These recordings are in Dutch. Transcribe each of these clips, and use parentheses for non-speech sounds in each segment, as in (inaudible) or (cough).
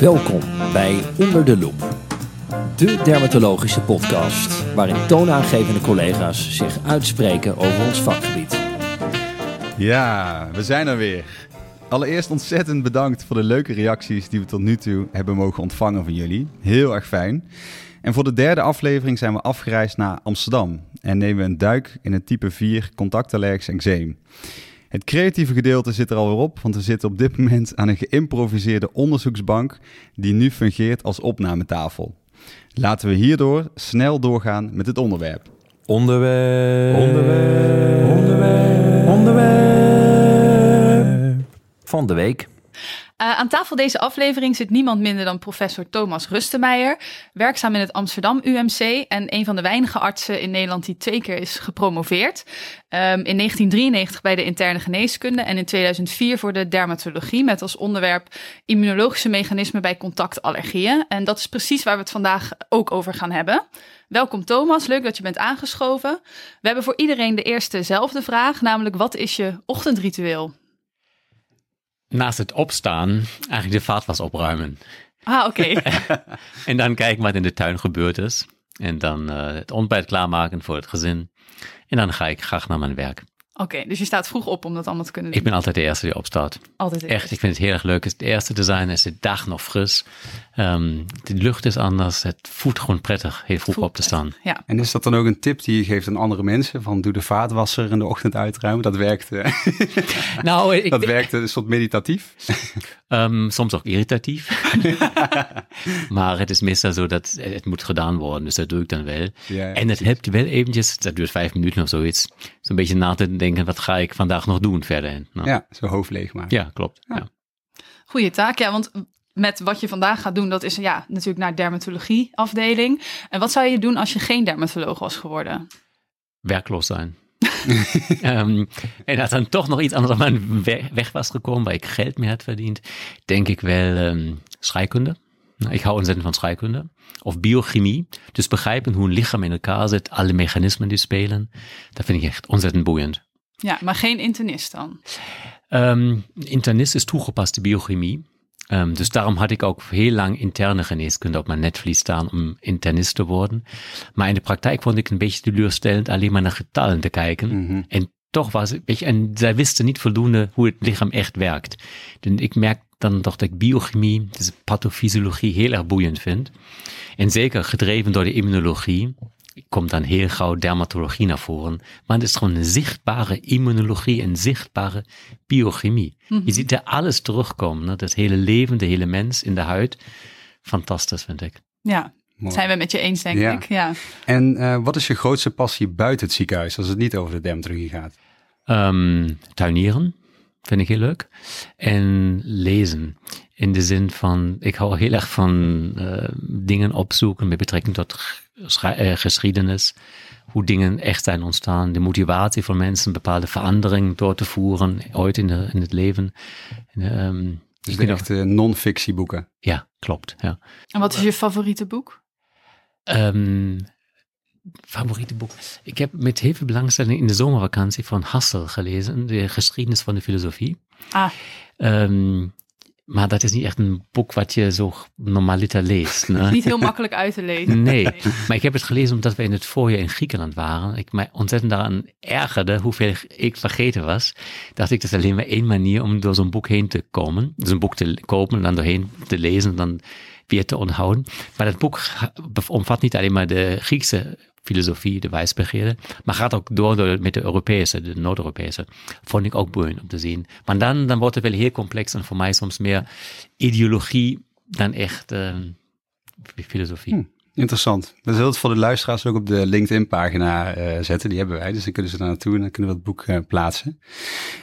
Welkom bij Onder de Loep, de dermatologische podcast waarin toonaangevende collega's zich uitspreken over ons vakgebied. Ja, we zijn er weer. Allereerst ontzettend bedankt voor de leuke reacties die we tot nu toe hebben mogen ontvangen van jullie. Heel erg fijn. En voor de derde aflevering zijn we afgereisd naar Amsterdam en nemen we een duik in het type 4 contactallergisch eczeem. Het creatieve gedeelte zit er alweer op, want we zitten op dit moment aan een geïmproviseerde onderzoeksbank die nu fungeert als opnametafel. Laten we hierdoor snel doorgaan met het onderwerp. Onderwerp. Onderwerp. Onderwerp. Onderwerp. Van de week. Uh, aan tafel deze aflevering zit niemand minder dan professor Thomas Rustemeijer, werkzaam in het Amsterdam UMC en een van de weinige artsen in Nederland die twee keer is gepromoveerd. Um, in 1993 bij de interne geneeskunde en in 2004 voor de dermatologie met als onderwerp immunologische mechanismen bij contactallergieën. En dat is precies waar we het vandaag ook over gaan hebben. Welkom Thomas, leuk dat je bent aangeschoven. We hebben voor iedereen de eerstezelfde vraag, namelijk wat is je ochtendritueel? Naast het opstaan eigenlijk de vaatwas opruimen. Ah, oké. (laughs) en dan kijken wat in de tuin gebeurd is. En dan uh, het ontbijt klaarmaken voor het gezin. En dan ga ik graag naar mijn werk. Oké, dus je staat vroeg op om dat allemaal te kunnen doen. Ik ben altijd de eerste die opstaat. Altijd Echt, ik vind het heel erg leuk. Het eerste te zijn, is de dag nog fris. Um, de lucht is anders. Het voelt gewoon prettig, heel vroeg op te staan. Ja. En is dat dan ook een tip die je geeft aan andere mensen? Van doe de vaatwasser in de ochtend uitruimen. Dat werkt. (laughs) nou, ik, dat werkt een soort meditatief. Um, soms ook irritatief. (laughs) maar het is meestal zo dat het moet gedaan worden. Dus dat doe ik dan wel. Ja, en het helpt wel eventjes, dat duurt vijf minuten of zoiets. Zo'n beetje na te denken, wat ga ik vandaag nog doen verder? Nou. Ja, zo hoofd leeg maken. Ja, klopt. Ja. Goeie taak, ja, want met wat je vandaag gaat doen, dat is ja, natuurlijk naar dermatologie afdeling. En wat zou je doen als je geen dermatoloog was geworden? Werkloos zijn. um, (laughs) en dat dan toch nog iets anders op mijn weg was gekomen, waar ik geld meer had verdiend, denk ik wel um, scheikunde. Nou, ik hou ontzettend van scheikunde. Of biochemie. Dus begrijpen hoe een lichaam in elkaar zit, alle mechanismen die spelen. Dat vind ik echt ontzettend boeiend. Ja, maar geen internist dan? Um, internist is toegepaste biochemie. Um, dus daarom had ik ook heel lang interne geneeskunde op mijn netvlies staan om internist te worden. Maar in de praktijk vond ik een beetje teleurstellend alleen maar naar getallen te kijken. Mm -hmm. En toch was het, beetje, en zij wisten niet voldoende hoe het lichaam echt werkt. En ik merk dan toch dat ik biochemie, dus pathofysiologie heel erg boeiend vind. En zeker gedreven door de immunologie komt dan heel gauw dermatologie naar voren. Maar het is gewoon een zichtbare immunologie en zichtbare biochemie. Mm -hmm. Je ziet er alles terugkomen. Hè? Dat hele leven, de hele mens in de huid. Fantastisch vind ik. Ja, Mooi. zijn we met je eens denk ja. ik. Ja. En uh, wat is je grootste passie buiten het ziekenhuis als het niet over de dermatologie gaat? Um, tuinieren vind ik heel leuk. En lezen. In de zin van, ik hou heel erg van uh, dingen opzoeken met betrekking tot uh, geschiedenis. Hoe dingen echt zijn ontstaan. De motivatie van mensen, bepaalde veranderingen door te voeren, ooit in, de, in het leven. Um, dus ik echt uh, non-fictieboeken. Ja, klopt. Ja. En wat is je favoriete boek? Um, favoriete boek. Ik heb met heel veel belangstelling in de zomervakantie van Hassel gelezen, de geschiedenis van de filosofie. Ah. Um, maar dat is niet echt een boek wat je zo normaliter leest. (laughs) Ne? niet heel makkelijk uit te lezen. Nee. nee, maar ik heb het gelezen omdat we in het voorjaar in Griekenland waren. Ik mij ontzettend daaraan ergerde hoeveel ik vergeten was. Dacht ik, dat is alleen maar één manier om door zo'n boek heen te komen. Dus een boek te kopen en dan doorheen te lezen, dan weer te onthouden. Maar dat boek omvat niet alleen maar de Griekse filosofie, de wijsbegeerte, maar gaat ook door, met de Europese, de Noord-Europese. Vond ik ook boeiend om te zien. Maar dan, dan wordt het wel heel complex en voor mij soms meer ideologie dan echt uh, filosofie. Hm, interessant. We zullen het voor de luisteraars ook op de LinkedIn-pagina uh, zetten. Die hebben wij, dus dan kunnen ze daar naartoe en dan kunnen we het boek uh, plaatsen.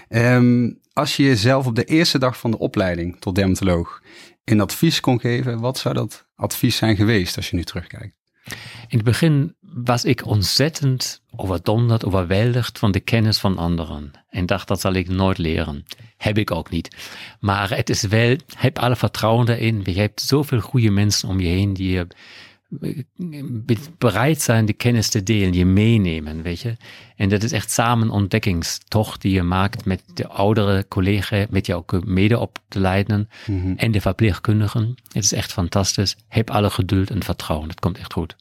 Um, als je jezelf op de eerste dag van de opleiding tot dermatoloog een advies kon geven, wat zou dat advies zijn geweest als je nu terugkijkt? In het begin was ik ontzettend overdonderd, overweldigd van de kennis van anderen. En dacht, dat zal ik nooit leren. Heb ik ook niet. Maar het is wel, heb alle vertrouwen erin. Je hebt zoveel goede mensen om je heen die je bereid zijn de kennis te delen, je meenemen, weet je. En dat is echt samen ontdekkingstocht die je maakt met de oudere collega, met jouw mede op te leiden en de verpleegkundigen. Het is echt fantastisch. Heb alle geduld en vertrouwen. Het komt echt goed.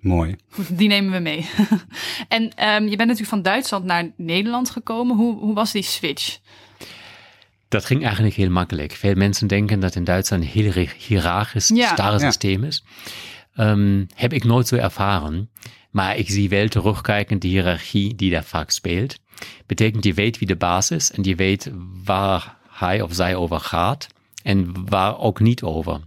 Mooi. Goed, die nemen we mee. (laughs) en ehm, je bent natuurlijk van Duitsland naar Nederland gekomen. Hoe, hoe was die switch? Dat ging eigenlijk heel makkelijk. Veel mensen denken dat in Duitsland een heel hiërarchisch, Ja. starre systeem is. Ehm, heb ik nooit zo ervaren. Maar ik zie wel terugkijken die hiërarchie die daar vaak speelt. Betekent, je weet wie de baas is en je weet waar hij of zij over gaat en waar ook niet over.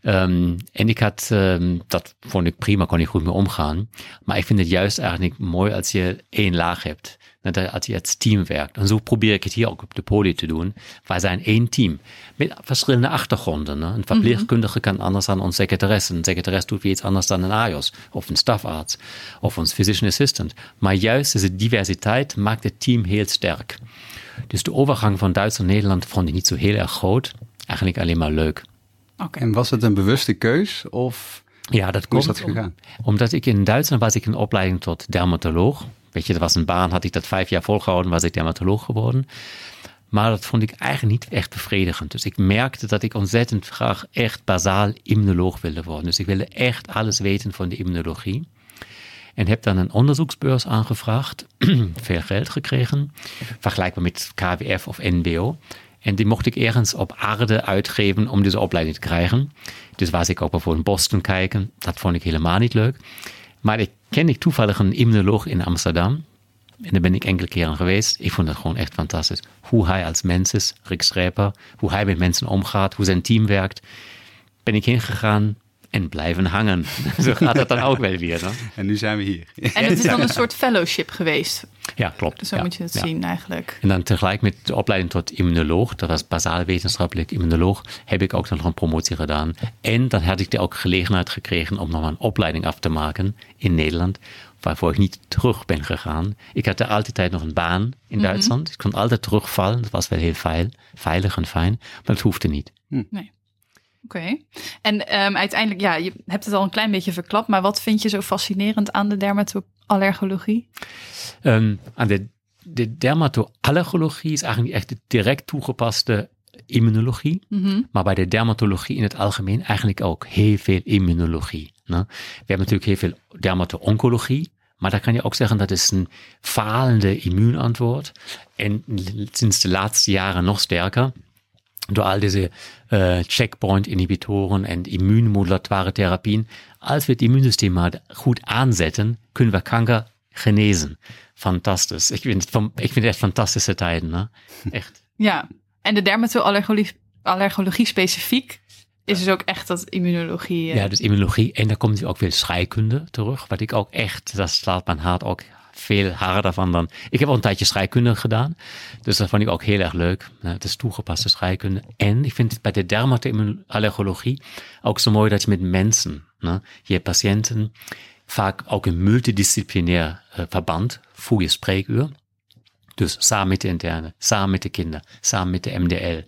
Ehm, en ik had, ehm, dat vond ik prima, kon ik goed mee omgaan. Maar ik vind het juist eigenlijk mooi als je één laag hebt. Dat je- Als je als team werkt. En zo probeer ik het hier ook op de poli te doen. Wij zijn één team. Met verschillende achtergronden. Ne? Een verpleegkundige kan anders dan ons secretaresse. Een secretaresse doet weer iets anders dan een AJOS. Of een stafarts. Of ons physician assistant. Maar juist deze diversiteit maakt het team heel sterk. Dus de overgang van Duitsland naar Nederland vond ik niet zo heel erg groot. Eigenlijk alleen maar leuk. Oké. En was het een bewuste keus of Ja, dat hoe is komt dat gegaan? Omdat ik in Duitsland was ik in opleiding tot dermatoloog. Weet je, dat was een baan, had ik dat vijf jaar volgehouden, was ik dermatoloog geworden. Maar dat vond ik eigenlijk niet echt bevredigend. Dus ik merkte dat ik ontzettend graag echt bazaal immunoloog wilde worden. Dus ik wilde echt alles weten van de immunologie. En heb dan een onderzoeksbeurs aangevraagd, (clears throat) veel geld gekregen, vergelijkbaar met KWF of NBO. En die mocht ik ergens op aarde uitgeven om deze opleiding te krijgen. Dus was ik ook bijvoorbeeld in Boston kijken. Dat vond ik helemaal niet leuk. Maar ik ken ik toevallig een immunoloog in Amsterdam. En daar ben ik enkele keren geweest. Ik vond dat gewoon echt fantastisch. Hoe hij als mens is, Rick Schrijper. Hoe hij met mensen omgaat, hoe zijn team werkt. Ben ik ingegaan en blijven hangen. (laughs) Zo gaat het dan ook wel weer. Ne? En nu zijn we hier. En het is (laughs) dan een soort fellowship geweest. Ja, klopt. Zo ja, moet je het ja. zien eigenlijk. En dan tegelijk met de opleiding tot immunoloog, dat was bazaal wetenschappelijk immunoloog, heb ik ook nog een promotie gedaan. En dan had ik de ook gelegenheid gekregen om nog een opleiding af te maken in Nederland, waarvoor ik niet terug ben gegaan. Ik had er altijd nog een baan in Duitsland. Ik kon altijd terugvallen. Dat was wel heel veil, veilig en fijn, maar dat hoefde niet. Oké. En ehm, uiteindelijk, ja, je hebt het al een klein beetje verklapt, maar wat vind je zo fascinerend aan de dermatollergologie? Ehm, aan de, de dermatollergologie is eigenlijk echt de direct toegepaste immunologie. Maar bij de dermatologie in het algemeen eigenlijk ook heel veel immunologie. Ne? We hebben natuurlijk heel veel dermato-oncologie. Maar daar kan je ook zeggen dat is een falende immuunantwoord. En sinds de laatste jaren nog sterker. Door al deze uh, checkpoint-inhibitoren en immuunmodulatoire therapieën. Als we het immuunsysteem maar goed aanzetten, kunnen we kanker genezen. Fantastisch. Ik vind het, van, ik vind het echt fantastische tijden. Ne? Echt. (laughs) Ja, en de dermatollergologie allergologie specifiek is dus ook echt dat immunologie. eh, Ja, dus immunologie. En daar komt ook veel scheikunde terug. Wat ik ook echt, dat slaat mijn hart ook veel harder van dan. Ik heb al een tijdje scheikunde gedaan. Dus dat vond ik ook heel erg leuk. Het is toegepaste scheikunde. En ik vind het bij de dermatollergologie ook zo mooi dat je met mensen, ne, je patiënten, vaak ook een multidisciplinair uh, verband, voor je spreekuur. Dus samen met de interne, samen met de kinderen, samen met de MDL.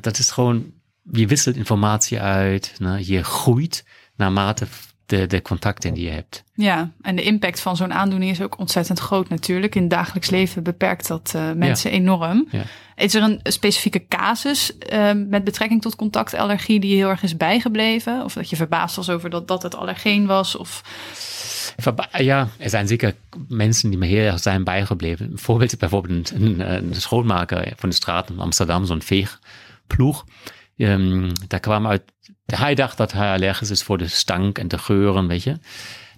Dat is gewoon, je wisselt informatie uit, ne, je groeit naarmate de, de contacten die je hebt. Ja, en de impact van zo'n aandoening is ook ontzettend groot natuurlijk. In het dagelijks leven beperkt dat uh, mensen ja. enorm. Ja. Is er een specifieke casus uh, met betrekking tot contactallergie die heel erg is bijgebleven? Of dat je verbaasd was over dat, dat het allergeen was? Of... Ja, er zijn zeker mensen die me heel erg zijn bijgebleven. Bijvoorbeeld, bijvoorbeeld een, een schoonmaker van de straat in Amsterdam, zo'n veegploeg. Um, daar kwam uit, hij dacht dat hij allergisch is voor de stank en de geuren, weet je.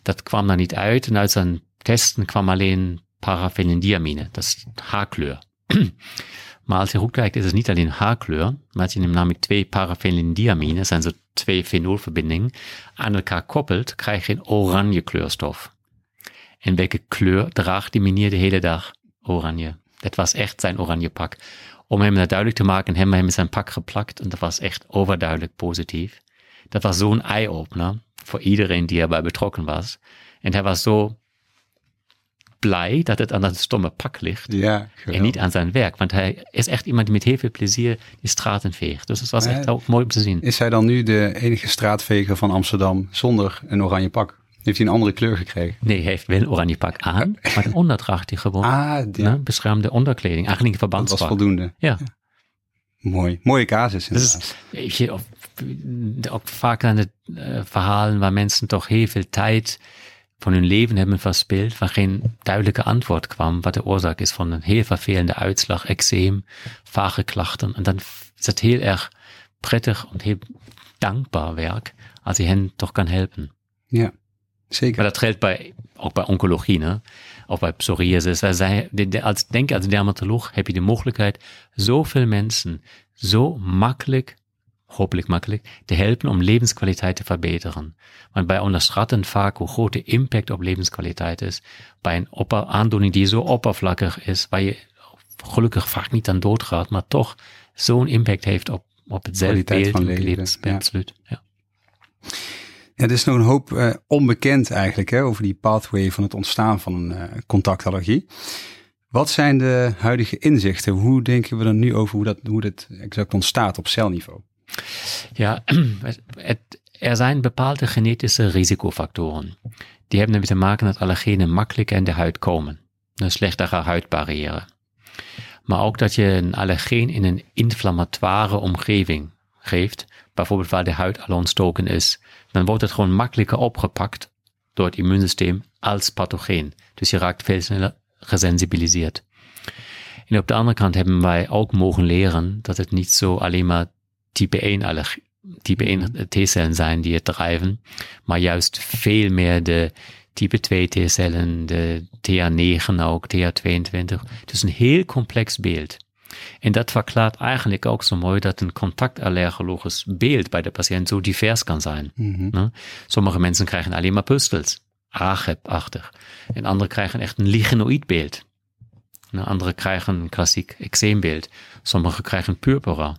Dat kwam daar niet uit. En uit zijn testen kwam alleen paraphenildiamine, dat is haarkleur. (clears throat) maar als je goed kijkt, is het niet alleen haarkleur, maar als je namelijk twee paraphenildiamine, dat zijn zo twee fenolverbindingen, aan elkaar koppelt, krijg je een oranje kleurstof. En welke kleur draagt die meneer de hele dag? Oranje. Dat was echt zijn oranje pak om hem dat duidelijk te maken, hebben we hem in zijn pak geplakt. En dat was echt overduidelijk positief. Dat was zo'n eye-opener voor iedereen die erbij betrokken was. En hij was zo blij dat het aan dat stomme pak ligt. Ja, En niet aan zijn werk. Want hij is echt iemand die met heel veel plezier die straten veegt. Dus het was echt ook mooi om te zien. Is hij dan nu de enige straatveger van Amsterdam zonder een oranje pak? Heeft hij een andere kleur gekregen? Nee, hij heeft wel een oranje pak aan. Maar de onder draagt hij gewoon (laughs) Ah, die- ne, beschermde onderkleding. Eigenlijk een dat was verbandspak. voldoende. Ja. Mooi. Mooie casus Dat inderdaad. ook vaak aan de eh, verhalen waar mensen toch heel veel tijd van hun leven hebben verspild, waar geen duidelijke antwoord kwam, wat de oorzaak is van een heel vervelende uitslag, eczeem, vage klachten. En dan is het heel erg prettig en heel dankbaar werk, als je hen toch kan helpen. Ja, zeker. Maar dat geldt bij, ook bij oncologie, ne? Ook bij psoriasis. De, als, denk als dermatoloog heb je de mogelijkheid, zoveel mensen zo makkelijk, hopelijk makkelijk, te helpen om levenskwaliteit te verbeteren. Want wij onderschatten vaak hoe groot de impact op levenskwaliteit is. Bij een opper, aandoening die zo oppervlakkig is, waar je gelukkig vaak niet aan doodgaat, maar toch zo'n impact heeft op, op het zelfbeeld van en leven. Absoluut, ja. Ja, er is nog een hoop eh, onbekend eigenlijk hè, over die pathway van het ontstaan van een eh, contactallergie. Wat zijn de huidige inzichten? Hoe denken we er nu over hoe dat, hoe dat exact ontstaat op celniveau? Ja, (clears throat) er zijn bepaalde genetische risicofactoren. Die hebben ermee te maken dat allergenen makkelijker in de huid komen. Een slechtere huidbarrière. Maar ook dat je een allergeen in een inflammatoire omgeving geeft, bijvoorbeeld waar de huid al ontstoken is, dan wordt het gewoon makkelijker opgepakt door het immuunsysteem als pathogeen. Dus je raakt veel sneller gesensibiliseerd. En op de andere kant hebben wij ook mogen leren dat het niet zo alleen maar type 1 allergie, type 1 T-cellen zijn die het drijven, maar juist veel meer de type 2 T-cellen, de TH9 ook, TH22. Dus een heel complex beeld. En dat verklaart eigenlijk ook zo mooi dat een contactallergologisch beeld bij de patiënt zo divers kan zijn. Ne? Sommige mensen krijgen alleen maar pustels, AGEP-achtig. En anderen krijgen echt een lichenoïdbeeld. Ne? Anderen krijgen een klassiek eczeembeeld. Sommigen krijgen purpura.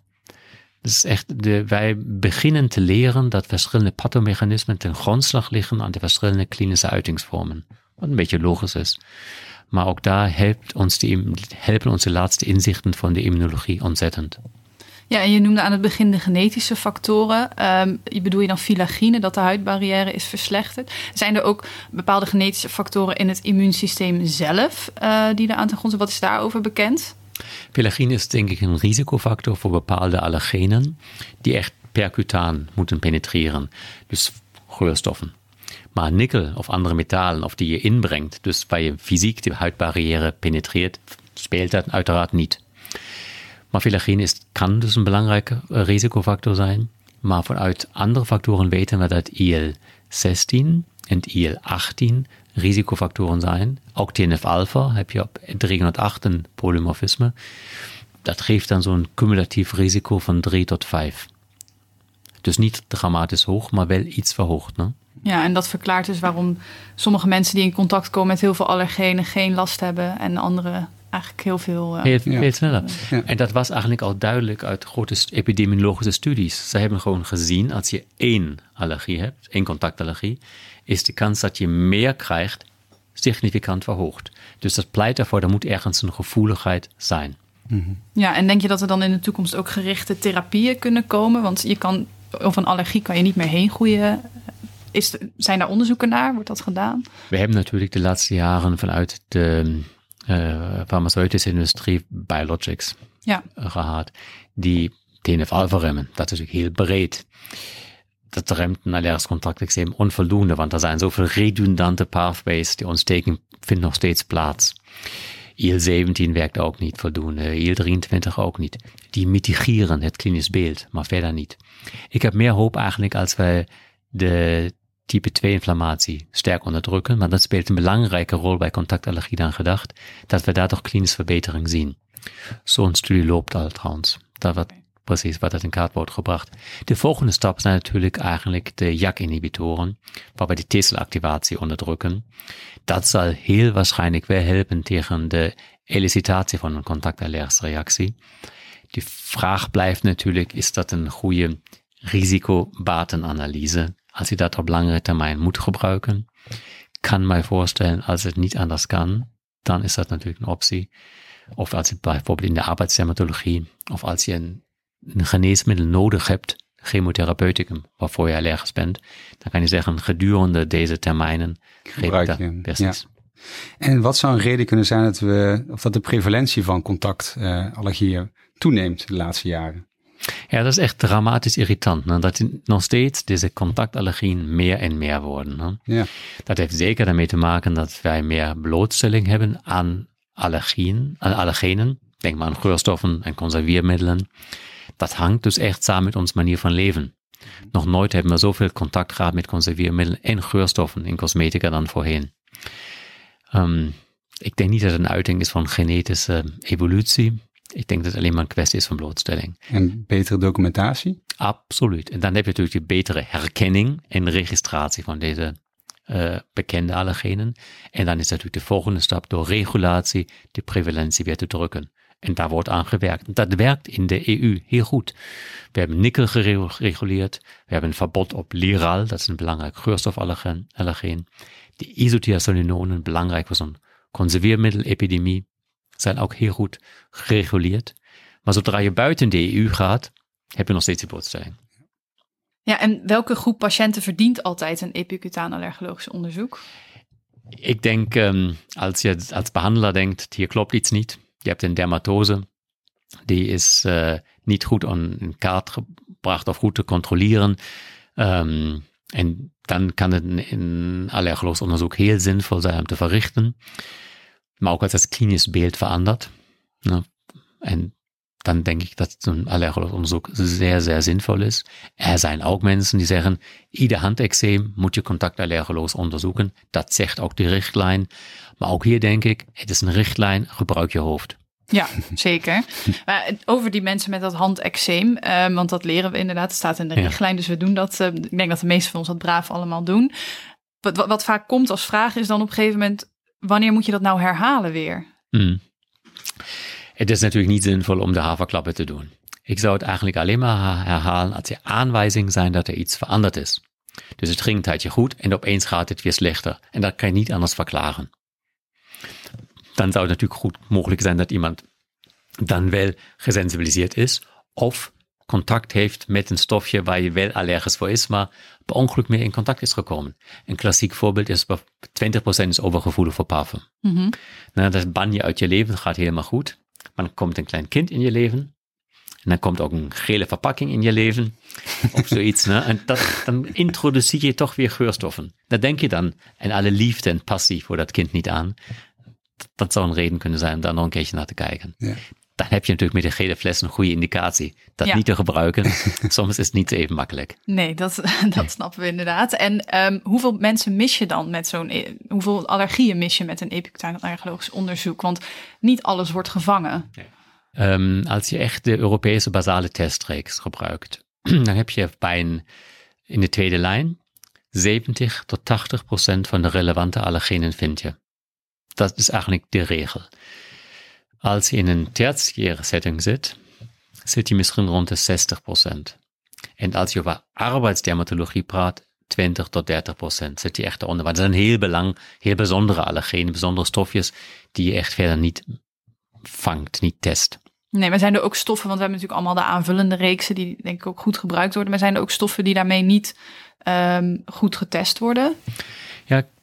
Is echt de, wij beginnen te leren dat verschillende pathomechanismen ten grondslag liggen aan de verschillende klinische uitingsvormen. Wat een beetje logisch is. Maar ook daar helpt ons die, helpen onze laatste inzichten van de immunologie ontzettend. Ja, en je noemde aan het begin de genetische factoren. Je bedoel je dan filagine, dat de huidbarrière is verslechterd? Zijn er ook bepaalde genetische factoren in het immuunsysteem zelf eh, die er aan ten grondslag? Wat is daarover bekend? Pelagine is denk ik een risicofactor voor bepaalde allergenen die echt percutaan moeten penetreren. Dus geurstoffen. Maar nikkel of andere metalen of die je inbrengt, dus waar je fysiek de huidbarrière penetreert, speelt dat uiteraard niet. Maar filagine is, kan dus een belangrijke eh, risicofactor zijn. Maar vanuit andere factoren weten we dat IL-16 en IL-18 risicofactoren zijn. Ook TNF-alpha heb je op 308 een polymorfisme. Dat geeft dan zo'n cumulatief risico van 3 tot 5. Dus niet dramatisch hoog, maar wel iets verhoogd. Ne? Ja, en dat verklaart dus waarom sommige mensen die in contact komen met heel veel allergenen geen last hebben en anderen eigenlijk heel veel. eh, Heel, Ja. sneller. Ja. En dat was eigenlijk al duidelijk uit grote epidemiologische studies. Ze hebben gewoon gezien, als je één allergie hebt, één contactallergie, is de kans dat je meer krijgt significant verhoogd. Dus dat pleit ervoor, er moet ergens een gevoeligheid zijn. Ja, en denk je dat er dan in de toekomst ook gerichte therapieën kunnen komen? Want je kan, of een allergie kan je niet meer heen groeien. Is, zijn daar onderzoeken naar? Wordt dat gedaan? We hebben natuurlijk de laatste jaren vanuit de uh, farmaceutische industrie biologics Ja. gehad, die TNF-alpha remmen. Dat is natuurlijk heel breed. Dat remt een allergisch contacteczeem onvoldoende, want er zijn zoveel redundante pathways, die ontsteking vindt nog steeds plaats. IL-17 werkt ook niet voldoende, IL-23 ook niet. Die mitigeren het klinisch beeld, maar verder niet. Ik heb meer hoop eigenlijk als wij de type 2 inflammatie sterk onderdrukken, maar dat speelt een belangrijke rol bij contactallergie dan gedacht, dat we daar toch klinische verbetering zien. Zo'n studie loopt al trouwens. Dat wat precies wat in kaart wordt gebracht. De volgende stap zijn natuurlijk eigenlijk de JAK-inhibitoren, waarbij de T-celactivatie onderdrukken. Dat zal heel waarschijnlijk wel helpen tegen de elicitatie van reactie. Die vraag blijft natuurlijk, is dat een goede risicobatenanalyse? Als je dat op langere termijn moet gebruiken, kan mij voorstellen, als het niet anders kan, dan is dat natuurlijk een optie. Of als je bijvoorbeeld in de arbeidsdermatologie, of als je een, een geneesmiddel nodig hebt, chemotherapeuticum, waarvoor je allergisch bent, dan kan je zeggen, gedurende deze termijnen Gebruik je. Precies. En wat zou een reden kunnen zijn dat, we, of dat de prevalentie van contactallergieën toeneemt de laatste jaren? Ja, dat is echt dramatisch irritant. Ne? Dat nog steeds deze contactallergieën meer en meer worden. Ne? Ja. Dat heeft zeker daarmee te maken dat wij meer blootstelling hebben aan allergieën, aan allergenen. Denk maar aan geurstoffen en conserviermiddelen. Dat hangt dus echt samen met onze manier van leven. Nog nooit hebben we zoveel contact gehad met conserviermiddelen en geurstoffen in cosmetica dan voorheen. Um, ik denk niet dat het een uiting is van genetische evolutie. Ik denk dat het alleen maar een kwestie is van blootstelling. En betere documentatie? Absoluut. En dan heb je natuurlijk die betere herkenning en registratie van deze uh, bekende allergenen. En dan is natuurlijk de volgende stap door regulatie de prevalentie weer te drukken. En daar wordt aan gewerkt. Dat werkt in de EU heel goed. We hebben nikkel gereguleerd. We hebben een verbod op liral, dat is een belangrijk geurstofallergeen. De isothiazolinonen, belangrijk voor zo'n conserveermiddelepidemie, zijn ook heel goed gereguleerd. Maar zodra je buiten de EU gaat, heb je nog steeds die blootstelling. Ja, en welke groep patiënten verdient altijd een epicutaan allergologisch onderzoek? Ik denk, um, als je als behandelaar denkt, hier klopt iets niet. Je hebt een dermatose, die is uh, niet goed in kaart gebracht of goed te controleren. Um, en dan kan het een allergologisch onderzoek heel zinvol zijn om te verrichten. Maar ook als het klinisch beeld verandert. Ne? En dan denk ik dat zo'n allergologisch onderzoek zeer, zeer zinvol is. Er zijn ook mensen die zeggen, ieder handeczeem moet je contactallergoloos onderzoeken. Dat zegt ook die richtlijn. Maar ook hier denk ik, het is een richtlijn, gebruik je hoofd. Ja, (laughs) zeker. Maar over die mensen met dat handeczeem, uh, want dat leren we inderdaad, het staat in de richtlijn, dus we doen dat. Uh, ik denk dat de meeste van ons dat braaf allemaal doen. Wat, wat, wat, vaak komt als vraag is dan op een gegeven moment, wanneer moet je dat nou herhalen weer? Mm. Het is natuurlijk niet zinvol om de haverklappen te doen. Ik zou het eigenlijk alleen maar herhalen als er aanwijzingen zijn dat er iets veranderd is. Dus het ging een tijdje goed en opeens gaat het weer slechter. En dat kan je niet anders verklaren. Dan zou het natuurlijk goed mogelijk zijn dat iemand dan wel gesensibiliseerd is of contact heeft met een stofje waar je wel allergisch voor is, maar per ongeluk mee in contact is gekomen. Een klassiek voorbeeld is 20% is overgevoelig voor parfum. Mm -hmm. nou, dat ban je uit je leven, gaat helemaal goed. Maar dan komt een klein kind in je leven. En dan komt ook een gele verpakking in je leven. of zoiets. Ne? En dat, dan introduceer je toch weer geurstoffen. Daar denk je dan en alle liefde en passie voor dat kind niet aan. Dat zou een reden kunnen zijn om daar nog een keertje naar te kijken. Ja. Dan heb je natuurlijk met de gele fles een goede indicatie. Dat ja. niet te gebruiken. (laughs) Soms is het niet even makkelijk. Nee, dat, (laughs) dat snappen we inderdaad. En um, hoeveel mensen mis je dan met zo'n... Hoeveel allergieën mis je met een epicutaal allergologisch onderzoek? Want niet alles wordt gevangen. Um, als je echt de Europese basale testreeks gebruikt, (clears throat) dan heb je bij een, in de tweede lijn 70 tot 80 procent van de relevante allergenen vind je. Dat is eigenlijk de regel. Als je in een tertiaire setting zit, zit je misschien rond de 60 procent. En als je over arbeidsdermatologie praat, 20 tot 30 procent zit je echt eronder. Maar dat zijn heel belang, heel bijzondere allergenen, bijzondere stofjes die je echt verder niet vangt, niet test. Nee, maar zijn er ook stoffen, want we hebben natuurlijk allemaal de aanvullende reeksen die denk ik ook goed gebruikt worden. Maar zijn er ook stoffen die daarmee niet um, goed getest worden?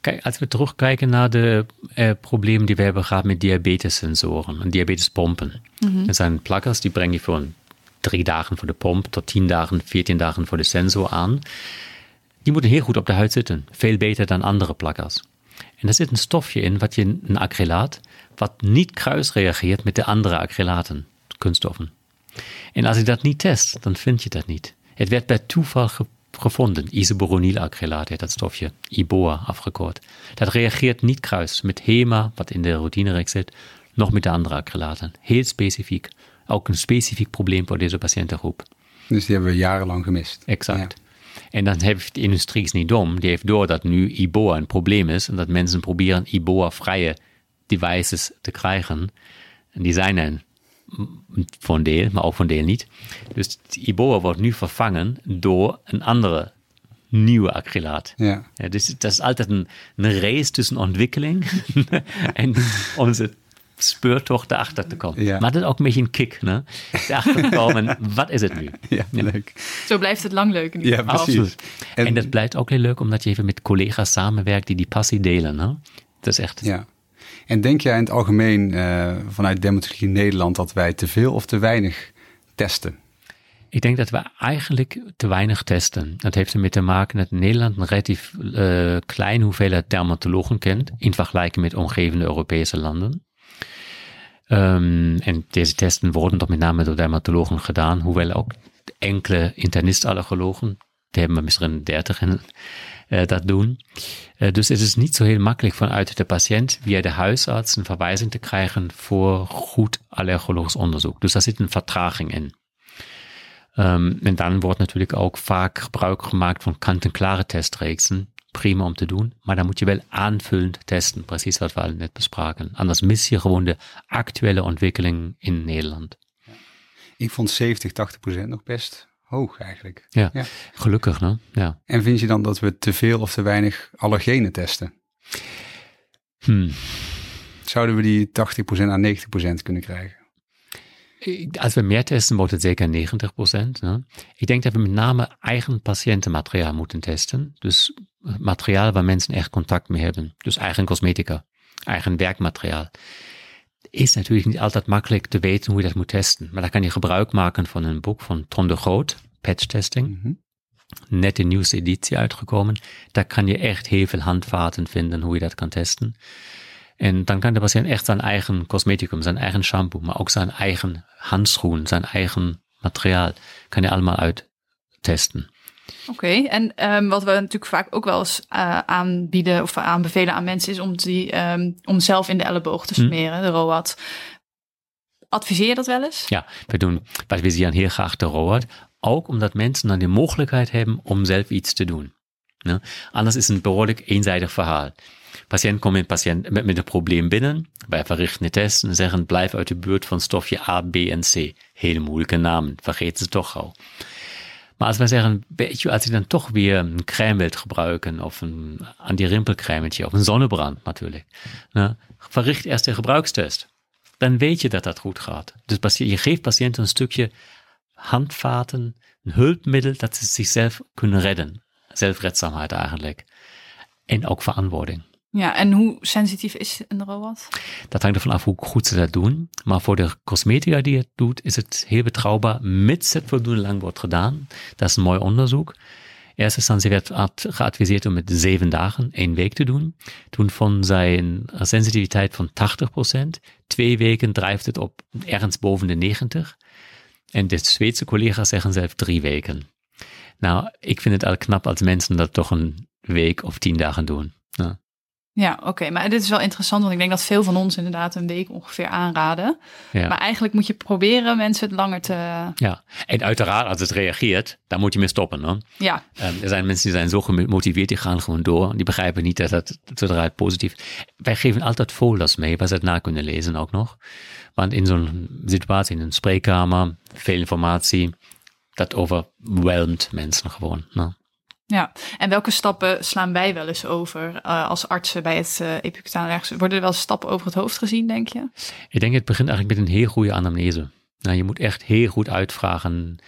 Kijk, als we terugkijken naar de eh, problemen die we hebben gehad met diabetessensoren en diabetespompen. Mm -hmm. Dat zijn plakkers, die breng je voor drie dagen voor de pomp tot tien dagen, veertien dagen voor de sensor aan. Die moeten heel goed op de huid zitten. Veel beter dan andere plakkers. En er zit een stofje in, wat je een acrylaat, wat niet kruisreageert met de andere acrylaten, kunststoffen. En als je dat niet test, dan vind je dat niet. Het werd bij toeval gevonden. Isoboronylalacrylaat heet dat stofje, IBOA afgekort. Dat reageert niet kruis met HEMA, wat in de routinereeks zit, nog met de andere acrylaten. Heel specifiek. Ook een specifiek probleem voor deze patiëntengroep. Dus die hebben we jarenlang gemist. Exact. Ja. En dan heeft de industrie is niet dom. Die heeft door dat nu IBOA een probleem is en dat mensen proberen IBOA-vrije devices te krijgen. En die zijn er voor een deel, maar ook voor een deel niet. Dus IBOA wordt nu vervangen door een andere nieuwe acrylaat. Ja. Ja, dus dat is altijd een, een race tussen ontwikkeling (laughs) en onze speurtocht erachter te komen. Ja. Maar dat is ook een beetje een kick, ne? Erachter te komen, (laughs) wat is het nu? Ja, leuk. Zo blijft het lang leuk Ja. En, En- dat blijft ook heel leuk, omdat je even met collega's samenwerkt die die passie delen. Ne? Dat is echt. Ja. En denk jij in het algemeen eh, vanuit Dermatologie Nederland dat wij te veel of te weinig testen? Ik denk dat we eigenlijk te weinig testen. Dat heeft ermee te maken dat Nederland een relatief eh, kleine hoeveelheid dermatologen kent in vergelijking met omgevende Europese landen. Ehm, en deze testen worden toch met name door dermatologen gedaan, hoewel ook enkele internist-allergologen, die hebben we misschien 30 in, eh, dat doen. Eh, dus het is niet zo heel makkelijk vanuit de patiënt via de huisarts een verwijzing te krijgen voor goed allergologisch onderzoek. Dus daar zit een vertraging in. Um, en dan wordt natuurlijk ook vaak gebruik gemaakt van kant-en-klare testreeksen. Prima om te doen, maar dan moet je wel aanvullend testen. Precies wat we al net bespraken. Anders mis je gewoon de actuele ontwikkeling in Nederland. Ik vond 70, 80 procent nog best hoog eigenlijk. Ja, Ja. gelukkig, ne? Ja. En vind je dan dat we te veel of te weinig allergenen testen? Hmm. Zouden we die 80 procent aan 90 procent kunnen krijgen? Als we meer testen, wordt het zeker 90 procent. Ne? Ik denk dat we met name eigen patiëntenmateriaal moeten testen. Dus materiaal waar mensen echt contact mee hebben. Dus eigen cosmetica, eigen werkmateriaal. Is natuurlijk niet altijd makkelijk te weten hoe je dat moet testen. Maar daar kan je gebruik maken van een boek van Ton de Groot, Patch Testing. Mhm. Net de nieuwste editie uitgekomen. Daar kan je echt heel veel handvaten vinden hoe je dat kan testen. En dan kan de patiënt echt zijn eigen cosmeticum, zijn eigen shampoo, maar ook zijn eigen handschoen, zijn eigen materiaal, kan je allemaal uittesten. Oké, en ehm, wat we natuurlijk vaak ook wel eens eh, aanbieden of aanbevelen aan mensen is om, die, ehm, om zelf in de elleboog te smeren, de ROAD. Adviseer je dat wel eens? Ja, we doen, visieren heel graag de ROAD, ook omdat mensen dan de mogelijkheid hebben om zelf iets te doen. Ne? Anders is het een behoorlijk eenzijdig verhaal. Patiënt komt met, patiënt, met, met een probleem binnen. Wij verrichten de test en zeggen blijf uit de buurt van stofje A, B en C. Hele moeilijke namen, vergeet ze toch gauw. Maar als wij zeggen, weet je, als je dan toch weer een crème wilt gebruiken, of een anti-rimpelcrèmetje, of een zonnebrand natuurlijk, ne, verricht eerst de gebruikstest. Dan weet je dat dat goed gaat. Dus je geeft patiënten een stukje handvaten, een hulpmiddel dat ze zichzelf kunnen redden. Zelfredzaamheid eigenlijk. En ook verantwoording. Ja, en hoe sensitief is een ROAD? Dat hangt ervan af hoe goed ze dat doen. Maar voor de cosmetica die het doet, is het heel betrouwbaar, mits het voldoende lang wordt gedaan. Dat is een mooi onderzoek. Eerst instantie werd geadviseerd om het zeven dagen, één week te doen. Toen van zijn sensitiviteit van 80%. Twee weken drijft het op ergens boven de 90. En de Zweedse collega's zeggen zelf drie weken. Nou, ik vind het al knap als mensen dat toch een week of tien dagen doen. Ja. Ja, oké. Maar dit is wel interessant, want ik denk dat veel van ons inderdaad een week ongeveer aanraden. Ja. Maar eigenlijk moet je proberen mensen het langer te... Ja, en uiteraard als het reageert, dan moet je mee stoppen. Hè? Ja, Um, er zijn mensen die zijn zo gemotiveerd, die gaan gewoon door. Die begrijpen niet dat het zodra het positief... Wij geven altijd folders mee, waar ze het na kunnen lezen ook nog. Want in zo'n situatie, in een spreekkamer, veel informatie, dat overweldigt mensen gewoon. Ne? Ja. En welke stappen slaan wij wel eens over eh, als artsen bij het uh, Worden er wel stappen over het hoofd gezien, denk je? Ik denk, het begint eigenlijk met een heel goede anamnese. Nou, je moet echt heel goed uitvragen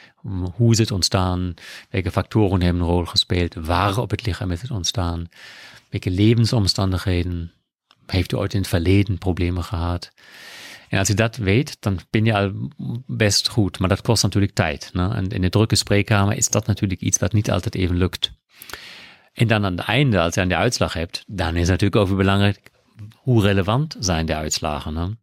hoe is het ontstaan, welke factoren hebben een rol gespeeld, waar op het lichaam is het ontstaan, welke levensomstandigheden, heeft u ooit in het verleden problemen gehad. En als je dat weet, dan ben je al best goed, maar dat kost natuurlijk tijd. Ne? En in de drukke spreekkamer is dat natuurlijk iets wat niet altijd even lukt. En dan aan het einde, als je aan de uitslag hebt, dan is natuurlijk ook belangrijk, hoe relevant zijn de uitslagen. Ne?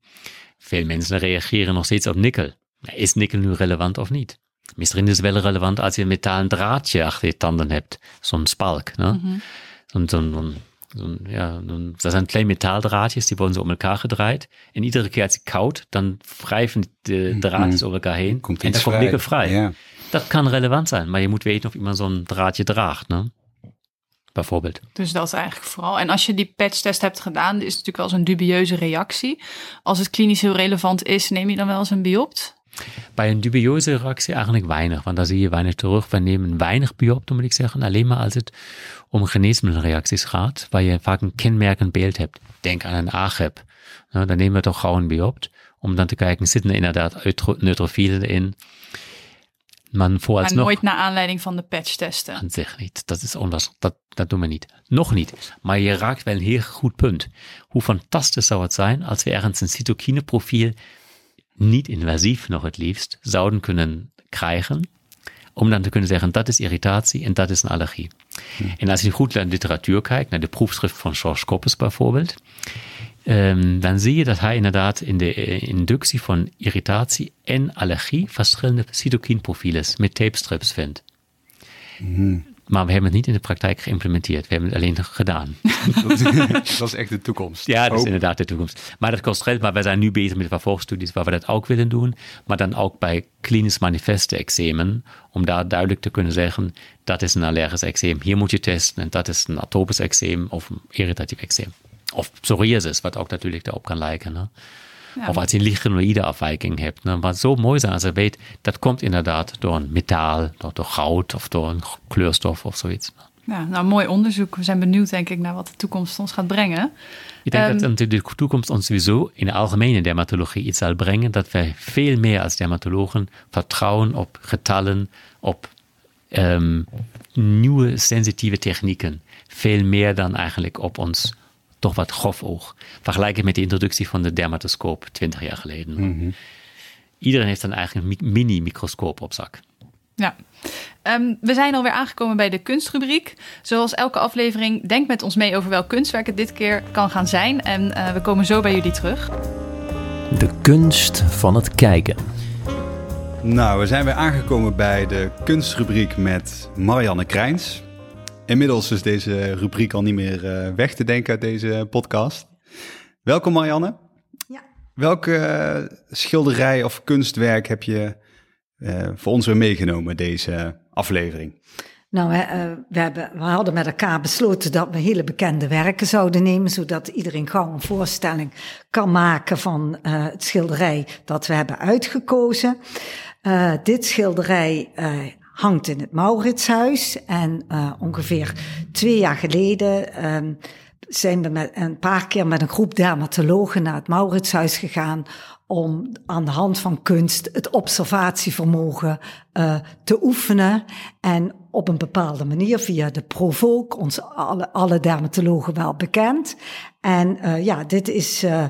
Veel mensen reageren nog steeds op nikkel. Is nikkel nu relevant of niet? Misschien is het wel relevant als je een metalen draadje achter je tanden hebt. Zo'n spalk. Ne? Mhm. Zo'n, zo'n, zo'n, ja, zo'n, dat zijn kleine metaaldraadjes, die worden zo om elkaar gedraaid. En iedere keer als je koud, dan wrijven de draadjes over elkaar heen. Komt en dan komt vrij. nikkel vrij. Ja. Dat kan relevant zijn, maar je moet weten of iemand zo'n draadje draagt. Ne? Bijvoorbeeld. Dus dat is eigenlijk vooral. En als je die patchtest hebt gedaan, is het natuurlijk wel eens een dubieuze reactie. Als het klinisch heel relevant is, neem je dan wel eens een biopt? Bij een dubieuze reactie eigenlijk weinig, want daar zie je weinig terug. We nemen weinig biopten, moet ik zeggen. Alleen maar als het om geneesmiddelreacties gaat, waar je vaak een kenmerkend beeld hebt. Denk aan een AGEP. Nou, dan nemen we toch gauw een biopt, om dan te kijken, zitten er inderdaad neutrofielen in? Man vooralsnog... Maar nooit naar aanleiding van de patch testen. Aan zich niet. Dat is onwas, dat, dat doen we niet. Nog niet. Maar je raakt wel een heel goed punt. Hoe fantastisch zou het zijn als we ergens een cytokineprofiel niet invasief nog het liefst zouden kunnen krijgen, om dan te kunnen zeggen, dat is irritatie en dat is een allergie. En als je goed naar de literatuur kijkt, naar de proefschrift van George Koppes bijvoorbeeld, um, dan zie je dat hij inderdaad in de inductie van irritatie en allergie verschillende cytokinprofielen met tapestrips vindt. Maar we hebben het niet in de praktijk geïmplementeerd. We hebben het alleen gedaan. (laughs) dat is echt de toekomst. Ja, dat is inderdaad de toekomst. Maar dat kost geld. Maar wij zijn nu bezig met vervolgstudies waar we dat ook willen doen. Maar dan ook bij klinisch manifeste eczemen. Om daar duidelijk te kunnen zeggen, dat is een allergisch eczeem. Hier moet je testen. En dat is een atopisch eczeem of een irritatief eczeem. Of psoriasis, wat ook natuurlijk daarop kan lijken. Of als je een lichenoïde afwijking hebt. Ne? Wat zo mooi zijn als je weet, dat komt inderdaad door een metaal, door, door goud of door een kleurstof of zoiets. Ja, nou, mooi onderzoek. We zijn benieuwd, denk ik, naar wat de toekomst ons gaat brengen. Ik denk um, dat de toekomst ons sowieso in de algemene dermatologie iets zal brengen. Dat wij veel meer als dermatologen vertrouwen op getallen, op um, nieuwe sensitieve technieken. Veel meer dan eigenlijk op ons toch wat grof oog. Vergelijken met de introductie van de dermatoscoop 20 jaar geleden. Mhm. Iedereen heeft dan eigenlijk een mini-microscoop op zak. Ja, um, we zijn alweer aangekomen bij de kunstrubriek. Zoals elke aflevering, denk met ons mee over welk kunstwerk het dit keer kan gaan zijn. En uh, we komen zo bij jullie terug. De kunst van het kijken. Nou, we zijn weer aangekomen bij de kunstrubriek met Marianne Krijns. Inmiddels is deze rubriek al niet meer uh, weg te denken uit deze podcast. Welkom Marianne. Ja. Welke uh, schilderij of kunstwerk heb je uh, voor ons weer meegenomen deze aflevering? Nou, we, we, hebben, we hadden met elkaar besloten dat we hele bekende werken zouden nemen, zodat iedereen gauw een voorstelling kan maken van het schilderij dat we hebben uitgekozen. dit schilderij hangt in het Mauritshuis. En uh, ongeveer twee jaar geleden um, zijn we met een paar keer met een groep dermatologen naar het Mauritshuis gegaan om aan de hand van kunst het observatievermogen uh, te oefenen en op een bepaalde manier via de Provoke, ons alle, alle dermatologen wel bekend. En uh, ja, dit is uh,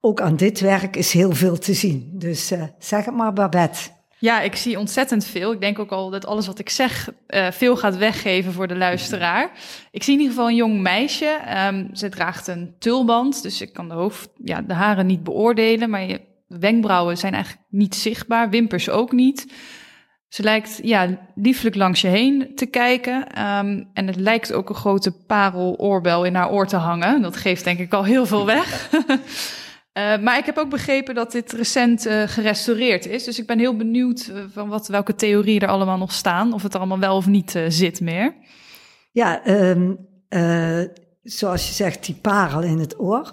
ook aan dit werk is heel veel te zien. Dus zeg het maar, Babette. Ja, ik zie ontzettend veel. Ik denk ook al dat alles wat ik zeg uh, veel gaat weggeven voor de luisteraar. Ik zie in ieder geval een jong meisje. Um, ze draagt een tulband, dus ik kan de, hoofd, ja, de haren niet beoordelen. Maar je wenkbrauwen zijn eigenlijk niet zichtbaar, wimpers ook niet. Ze lijkt ja, lieflijk langs je heen te kijken. Um, en het lijkt ook een grote parel-oorbel in haar oor te hangen. Dat geeft denk ik al heel veel weg. (laughs) Uh, maar ik heb ook begrepen dat dit recent uh, gerestaureerd is. Dus ik ben heel benieuwd uh, van wat, welke theorieën er allemaal nog staan. Of het allemaal wel of niet zit meer. Ja, um, zoals je zegt, die parel in het oor.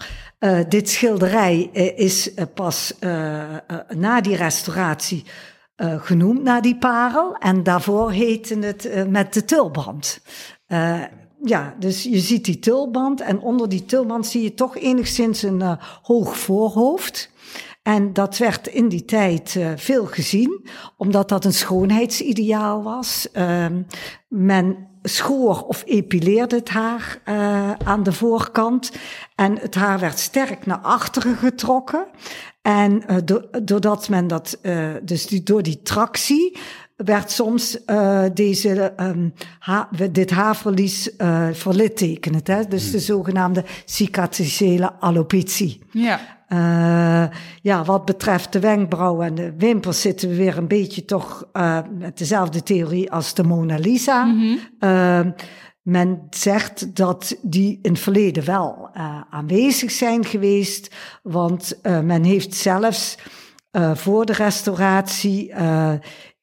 dit schilderij is pas na die restauratie genoemd, naar die parel. En daarvoor heette het met de tulband ja, dus je ziet die tulband en onder die tulband zie je toch enigszins een uh, hoog voorhoofd. En dat werd in die tijd uh, veel gezien, omdat dat een schoonheidsideaal was. Uh, men schoor of epileerde het haar uh, aan de voorkant. En het haar werd sterk naar achteren getrokken. En do doordat men dat, dus die, door die tractie, werd soms uh, deze, um, ha dit haarverlies uh, verlittekend. Hè? Dus de zogenaamde cicatriciële alopecie. Ja. Uh, ja, wat betreft de wenkbrauwen en de wimpers zitten we weer een beetje toch met dezelfde theorie als de Mona Lisa. Mm -hmm. men zegt dat die in het verleden wel aanwezig zijn geweest, want men heeft zelfs voor de restauratie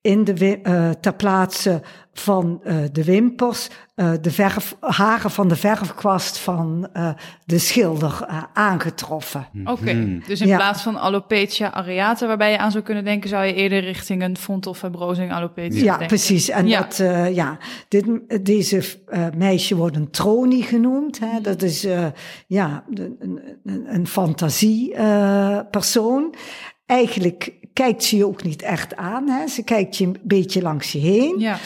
in de, eh, ter plaatse van eh, de wimpers eh, de verf, haren van de verfkwast van eh, de schilder eh, aangetroffen. Oké, dus in Ja. plaats van alopecia areata, waarbij je aan zou kunnen denken, zou je eerder richting een fontelfibrosing alopecia Ja, denken. precies. En Ja. dat, eh, ja, dit, deze eh, meisje wordt een tronie genoemd. Hè. Dat is eh, ja, een, een, een- een fantasiepersoon. Eigenlijk kijkt ze je ook niet echt aan. Hè. Ze kijkt je een beetje langs je heen. Ja,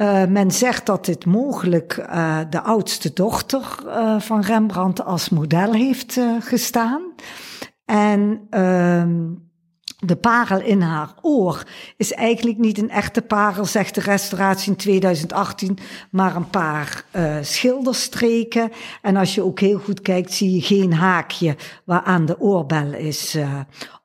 Eh, men zegt dat dit mogelijk eh, de oudste dochter eh, van Rembrandt als model heeft gestaan. En ehm, de parel in haar oor is eigenlijk niet een echte parel, zegt de restauratie in 2018, maar een paar eh, schilderstreken. En als je ook heel goed kijkt, zie je geen haakje waaraan de oorbel is eh,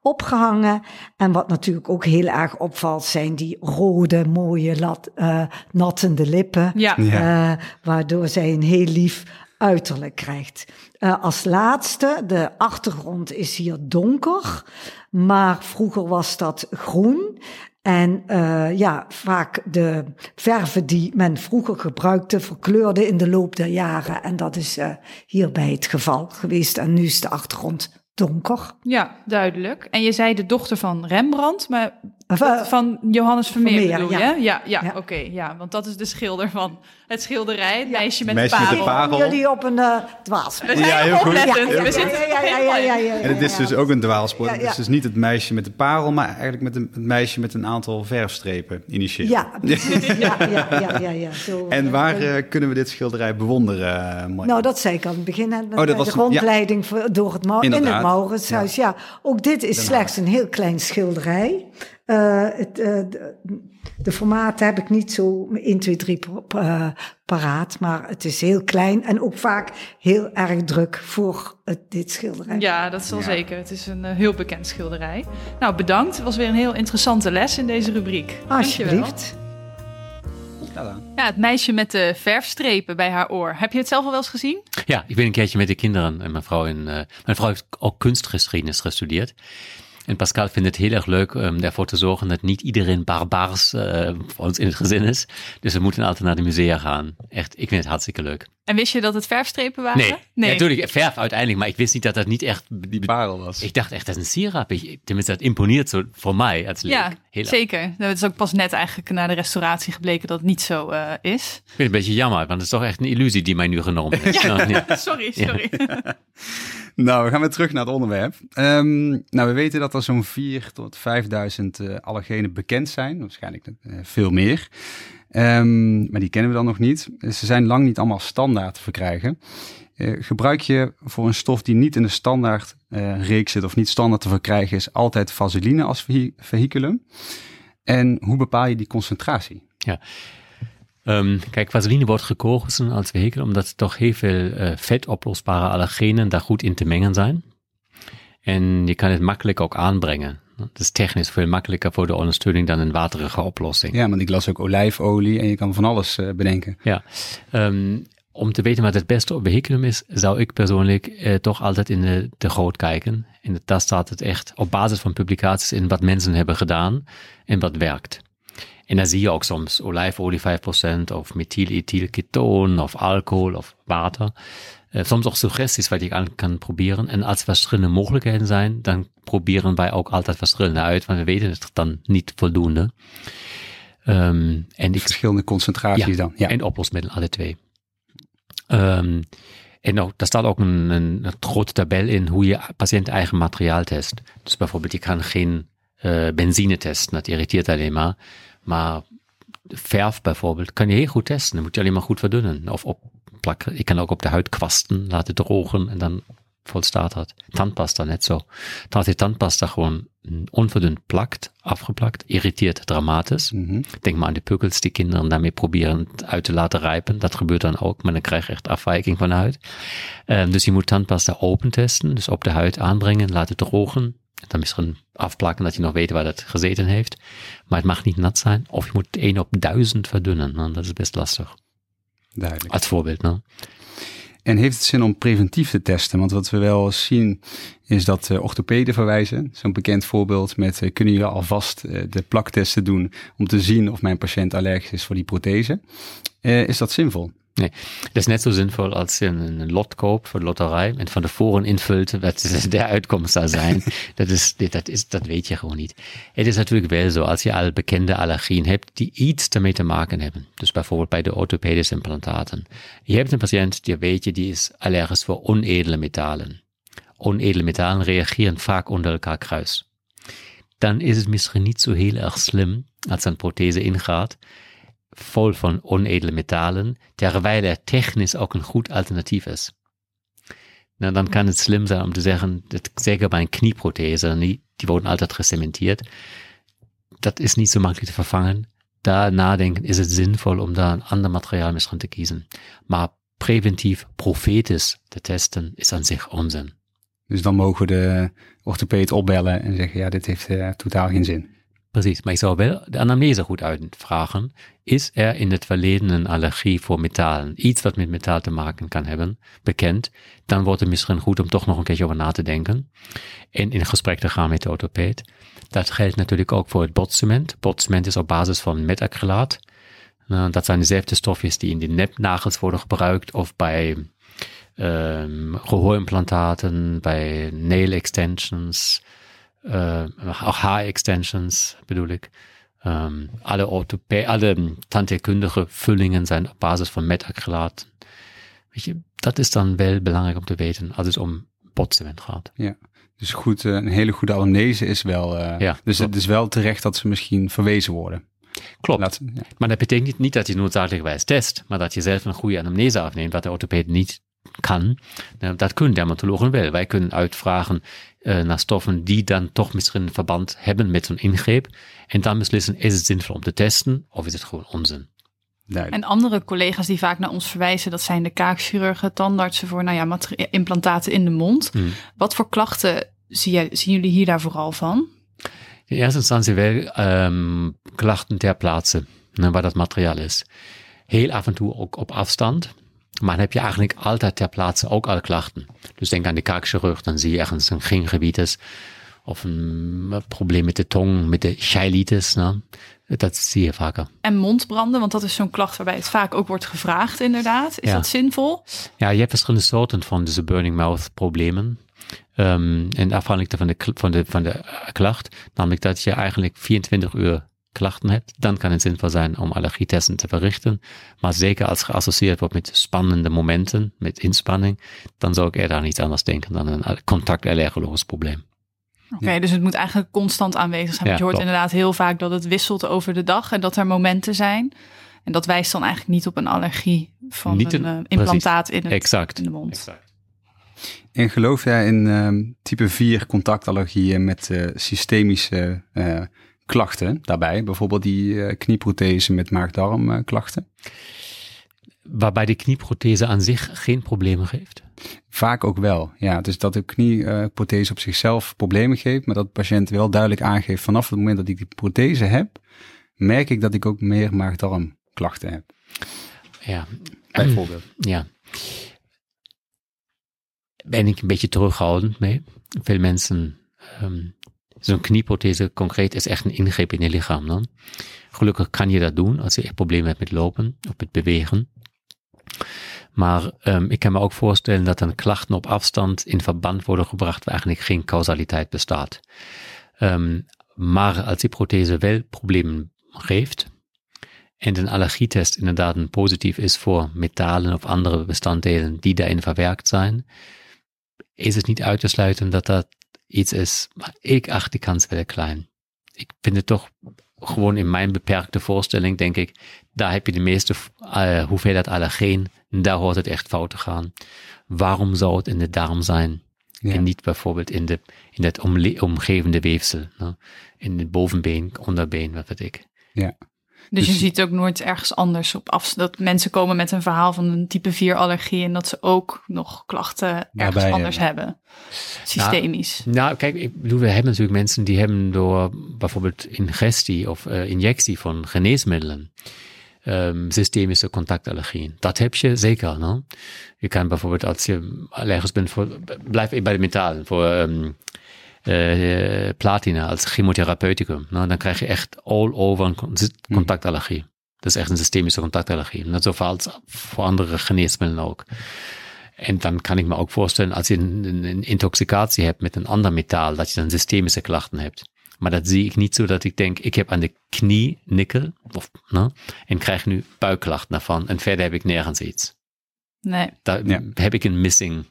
opgehangen. En wat natuurlijk ook heel erg opvalt, zijn die rode, mooie, lat, eh, nattende lippen. ja. Ja. Eh, waardoor zij een heel lief uiterlijk krijgt. Eh, als laatste, de achtergrond is hier donker, maar vroeger was dat groen. En eh, ja, vaak de verven die men vroeger gebruikte, verkleurden in de loop der jaren. En dat is eh, hierbij het geval geweest. En nu is de achtergrond donker. ja, duidelijk. En je zei de dochter van Rembrandt, maar Of, eh, van Johannes Vermeer Vermeer, bedoel ja. je? Ja, ja, Ja. oké. ja, want dat is de schilder van het schilderij, het meisje met Meisje de met de parel. Jullie op een eh dwaas. We zijn Ja, heel goed. oplettend. Ja, ja, We ja, zitten ja, ja, ja, ja, ja, En het is dus ook een dwaalspoor. Ja, Het is dus niet het meisje met de parel, maar eigenlijk met een, het meisje met een aantal verfstrepen initieel. Ja, (laughs) ja, ja, ja, ja, ja. Zo, En eh, waar eh, kunnen we dit schilderij bewonderen, eh? Nou, dat zei ik aan het begin. hè, Met dat was de ja. rondleiding voor- door het in het. Mauritshuis. Ja. ook dit is slechts een heel klein schilderij. Eh, het, eh, de, de formaten heb ik niet zo 1, 2, 3 pa- eh, paraat. Maar het is heel klein en ook vaak heel erg druk voor het, dit schilderij. Ja, dat is wel Ja. zeker. Het is een eh, heel bekend schilderij. Nou, bedankt. Het was weer een heel interessante les in deze rubriek. Alsjeblieft. Ja, het meisje met de verfstrepen bij haar oor. Heb je het zelf al wel eens gezien? Ja, ik ben een keertje met de kinderen en mijn vrouw in. eh, mijn vrouw heeft ook kunstgeschiedenis gestudeerd. En Pascal vindt het heel erg leuk om ervoor te zorgen dat niet iedereen barbaars eh, voor ons in het gezin is. Dus we moeten altijd naar de musea gaan. Echt, ik vind het hartstikke leuk. En wist je dat het verfstrepen waren? Nee, Ja, natuurlijk, verf uiteindelijk, maar ik wist niet dat dat niet echt... Die, Parel was. ik dacht echt, dat is een sieraad. Ik, tenminste, dat imponeert zo voor mij. Het is leuk. Ja, Heel zeker. Het is ook pas net eigenlijk na de restauratie gebleken dat het niet zo eh, is. Ik vind het een beetje jammer, want het is toch echt een illusie die mij nu genomen is. (laughs) Nee. Sorry, sorry. (laughs) Nou, we gaan weer terug naar het onderwerp. Ehm, nou, we weten dat er zo'n 4 tot 5000 eh allergenen bekend zijn. Waarschijnlijk eh, veel meer. Ehm, maar die kennen we dan nog niet. Ze zijn lang niet allemaal standaard te verkrijgen. Eh, gebruik je voor een stof die niet in de standaard reeks zit of niet standaard te verkrijgen is, altijd vaseline als vehi- vehiculum? En hoe bepaal je die concentratie? Ehm, kijk, vaseline wordt gekozen als vehikel omdat er toch heel veel eh, vetoplosbare allergenen daar goed in te mengen zijn. En je kan het makkelijk ook aanbrengen. Dat is technisch veel makkelijker voor de ondersteuning dan een waterige oplossing. Ja, want ik las ook olijfolie en je kan van alles eh, bedenken. Ja, ehm, om te weten wat het beste vehiculum is, zou ik persoonlijk eh, toch altijd in de, de goot kijken. En daar staat het echt op basis van publicaties in wat mensen hebben gedaan en wat werkt. En dan zie je ook soms olijfolie 5% of methylethylenketoon of alcohol of water. Eh, soms ook suggesties wat ik aan kan proberen. En als er verschillende mogelijkheden zijn, dan proberen wij ook altijd verschillende uit, want we weten het dan niet voldoende. Ehm, en ik Verschillende concentraties dan. Ja. en oplosmiddelen, alle twee. Ehm, en ook, daar staat ook een, een, grote tabel in hoe je patiënt eigen materiaal test. Dus bijvoorbeeld, je kan geen eh, benzine testen, dat irriteert alleen maar. Maar verf bijvoorbeeld kan je heel goed testen. Dan moet je alleen maar goed verdunnen of opplakken. Ik kan ook op de huid kwasten, laten drogen en dan volstaat dat. Tandpasta net zo. Dat je tandpasta gewoon onverdund plakt, afgeplakt, irriteert dramatisch. Mhm. Denk maar aan de pukkels die kinderen daarmee proberen uit te laten rijpen. Dat gebeurt dan ook, maar dan krijg je echt afwijking van de huid. Ehm, dus je moet tandpasta open testen, dus op de huid aanbrengen, laten drogen. Dan misschien afplakken dat je nog weet waar dat gezeten heeft. Maar het mag niet nat zijn. Of je moet het 1 op 1000 verdunnen. Nou, dat is best lastig. Duidelijk. Als voorbeeld. Nou. En heeft het zin om preventief te testen? Want wat we wel zien is dat uh, orthopeden verwijzen. Zo'n bekend voorbeeld met uh, kunnen jullie alvast uh, de plaktesten doen om te zien of mijn patiënt allergisch is voor die prothese. is dat zinvol? Nee, dat is net zo zinvol als je een lot koopt voor de loterij en van tevoren invult wat (laughs) de uitkomst zou zijn. (laughs) dat, is, dat, is, dat weet je gewoon niet. Het is natuurlijk wel zo, als je al bekende allergieën hebt die iets daarmee te maken hebben. Dus bijvoorbeeld bij de orthopedische implantaten. Je hebt een patiënt, die weet je, die is allergisch voor onedele metalen. Onedele metalen reageren vaak onder elkaar kruis. Dan is het misschien niet zo heel erg slim als een prothese ingaat vol van onedele metalen, terwijl er technisch ook een goed alternatief is. Nou, dan kan het slim zijn om te zeggen, dat zeker bij een knieprothese, die, die worden altijd gecementeerd. Dat is niet zo makkelijk te vervangen. Daar nadenken is het zinvol om daar een ander materiaal misschien te kiezen. Maar preventief, profetisch te testen is aan zich onzin. Dus dan mogen we de orthopeed opbellen en zeggen, ja, dit heeft uh, totaal geen zin. Precies, maar ik zou wel de anamnese goed uitvragen. Is er in het verleden een allergie voor metalen, iets wat met metaal te maken kan hebben, bekend? Dan wordt het misschien goed om toch nog een keertje over na te denken en in gesprek te gaan met de orthopeed. Dat geldt natuurlijk ook voor het botcement. Botcement is op basis van metacrylaat. Nou, dat zijn dezelfde stofjes die in de nepnagels worden gebruikt of bij um, gehoorimplantaten, bij nail extensions, uh, auch Haarextensions bedoel ik. Um, alle, orthopä alle tandheelkundige vullingen zijn op basis van metacrylaat. Weet je, dat is dan wel belangrijk om te weten als het om botcement gaat. Ja, dus goed, een hele goede anamnese is wel. Uh, ja, dus klopt. het is wel terecht dat ze misschien verwezen worden. Klopt. Laat, ja. Maar dat betekent niet dat je noodzakelijkerwijs test, maar dat je zelf een goede anamnese afneemt, wat de orthopeed niet kan. Dat kunnen dermatologen wel. Wij kunnen uitvragen uh, naar stoffen die dan toch misschien een verband hebben met zo'n ingreep. En dan beslissen, is het zinvol om te testen of is het gewoon onzin? En andere collega's die vaak naar ons verwijzen, dat zijn de kaakchirurgen, tandartsen voor nou ja, implantaten in de mond. Hmm. Wat voor klachten zie jij, zien jullie hier daar vooral van? In eerste instantie wel um, klachten ter plaatse, ne, waar dat materiaal is. Heel af en toe ook op afstand. Maar dan heb je eigenlijk altijd ter plaatse ook al klachten. Dus denk aan de kaakchirurg, dan zie je ergens een gingivitis of een probleem met de tong, met de cheilitis. Nou, dat zie je vaker. En mondbranden, want dat is zo'n klacht waarbij het vaak ook wordt gevraagd inderdaad. Is dat zinvol? Ja, je hebt verschillende soorten van deze burning mouth problemen. Um, en afhankelijk van de, van, de, van de klacht, namelijk dat je eigenlijk 24 uur klachten hebt, dan kan het zinvol zijn om allergietesten te verrichten. Maar zeker als geassocieerd wordt met spannende momenten, met inspanning, dan zou ik eerder niet anders denken dan een contactallergologisch probleem. Oké, dus het moet eigenlijk constant aanwezig zijn. Ja, je hoort inderdaad heel vaak dat het wisselt over de dag en dat er momenten zijn. En dat wijst dan eigenlijk niet op een allergie van niet een, een implantaat in, het, exact, in de mond. Exact. En geloof jij in um, type 4 contactallergieën met uh, systemische uh, klachten daarbij? Bijvoorbeeld die uh, knieprothese met maag-darm klachten? Waarbij de knieprothese aan zich geen problemen geeft? Vaak ook wel, ja. Dus dat de knieprothese op zichzelf problemen geeft, maar dat de patiënt wel duidelijk aangeeft vanaf het moment dat ik die prothese heb, merk ik dat ik ook meer maag-darm klachten heb. Ja. Bijvoorbeeld. (clears throat) Ja. Ben ik een beetje terughoudend mee. Veel mensen um, Zo'n knieprothese concreet is echt een ingreep in je lichaam dan. Gelukkig kan je dat doen als je echt problemen hebt met lopen of met bewegen. Maar um, ik kan me ook voorstellen dat dan klachten op afstand in verband worden gebracht waar eigenlijk geen causaliteit bestaat. Um, maar als die prothese wel problemen geeft en een allergietest inderdaad positief is voor metalen of andere bestanddelen die daarin verwerkt zijn, is het niet uit te sluiten dat dat iets is, maar ik acht die kans wel klein. Ik vind het toch gewoon in mijn beperkte voorstelling, denk ik, daar heb je de meeste uh, hoeveelheid allergeen, daar hoort het echt fout te gaan. Waarom zou het in de darm zijn? Ja. En niet bijvoorbeeld in, de, in het omgevende weefsel, ne? in het bovenbeen, onderbeen, wat weet ik. Ja. Dus, je dus- ziet ook nooit ergens anders op af. Dat mensen komen met een verhaal van een type 4 allergie en dat ze ook nog klachten ergens anders hebben. Systemisch. Nou, nou, kijk, ik bedoel, we hebben natuurlijk mensen die hebben door bijvoorbeeld ingestie of uh, injectie van geneesmiddelen um, systemische contactallergieën. Dat heb je zeker. Je kan bijvoorbeeld als je allergisch bent voor, blijf bij de metalen, voor um, uh, platina als chemotherapeuticum. Ne? Dan krijg je echt all over een contactallergie. Dat is echt een systemische contactallergie. Net als voor andere geneesmiddelen ook. En dan kan ik me ook voorstellen, als je een, een intoxicatie hebt met een ander metaal, dat je dan systemische klachten hebt. Maar dat zie ik niet zo dat ik denk, ik heb aan de knie nikkel of, ne, en krijg nu buikklachten daarvan en verder heb ik nergens iets. Nee. Daar Ja. heb ik een missing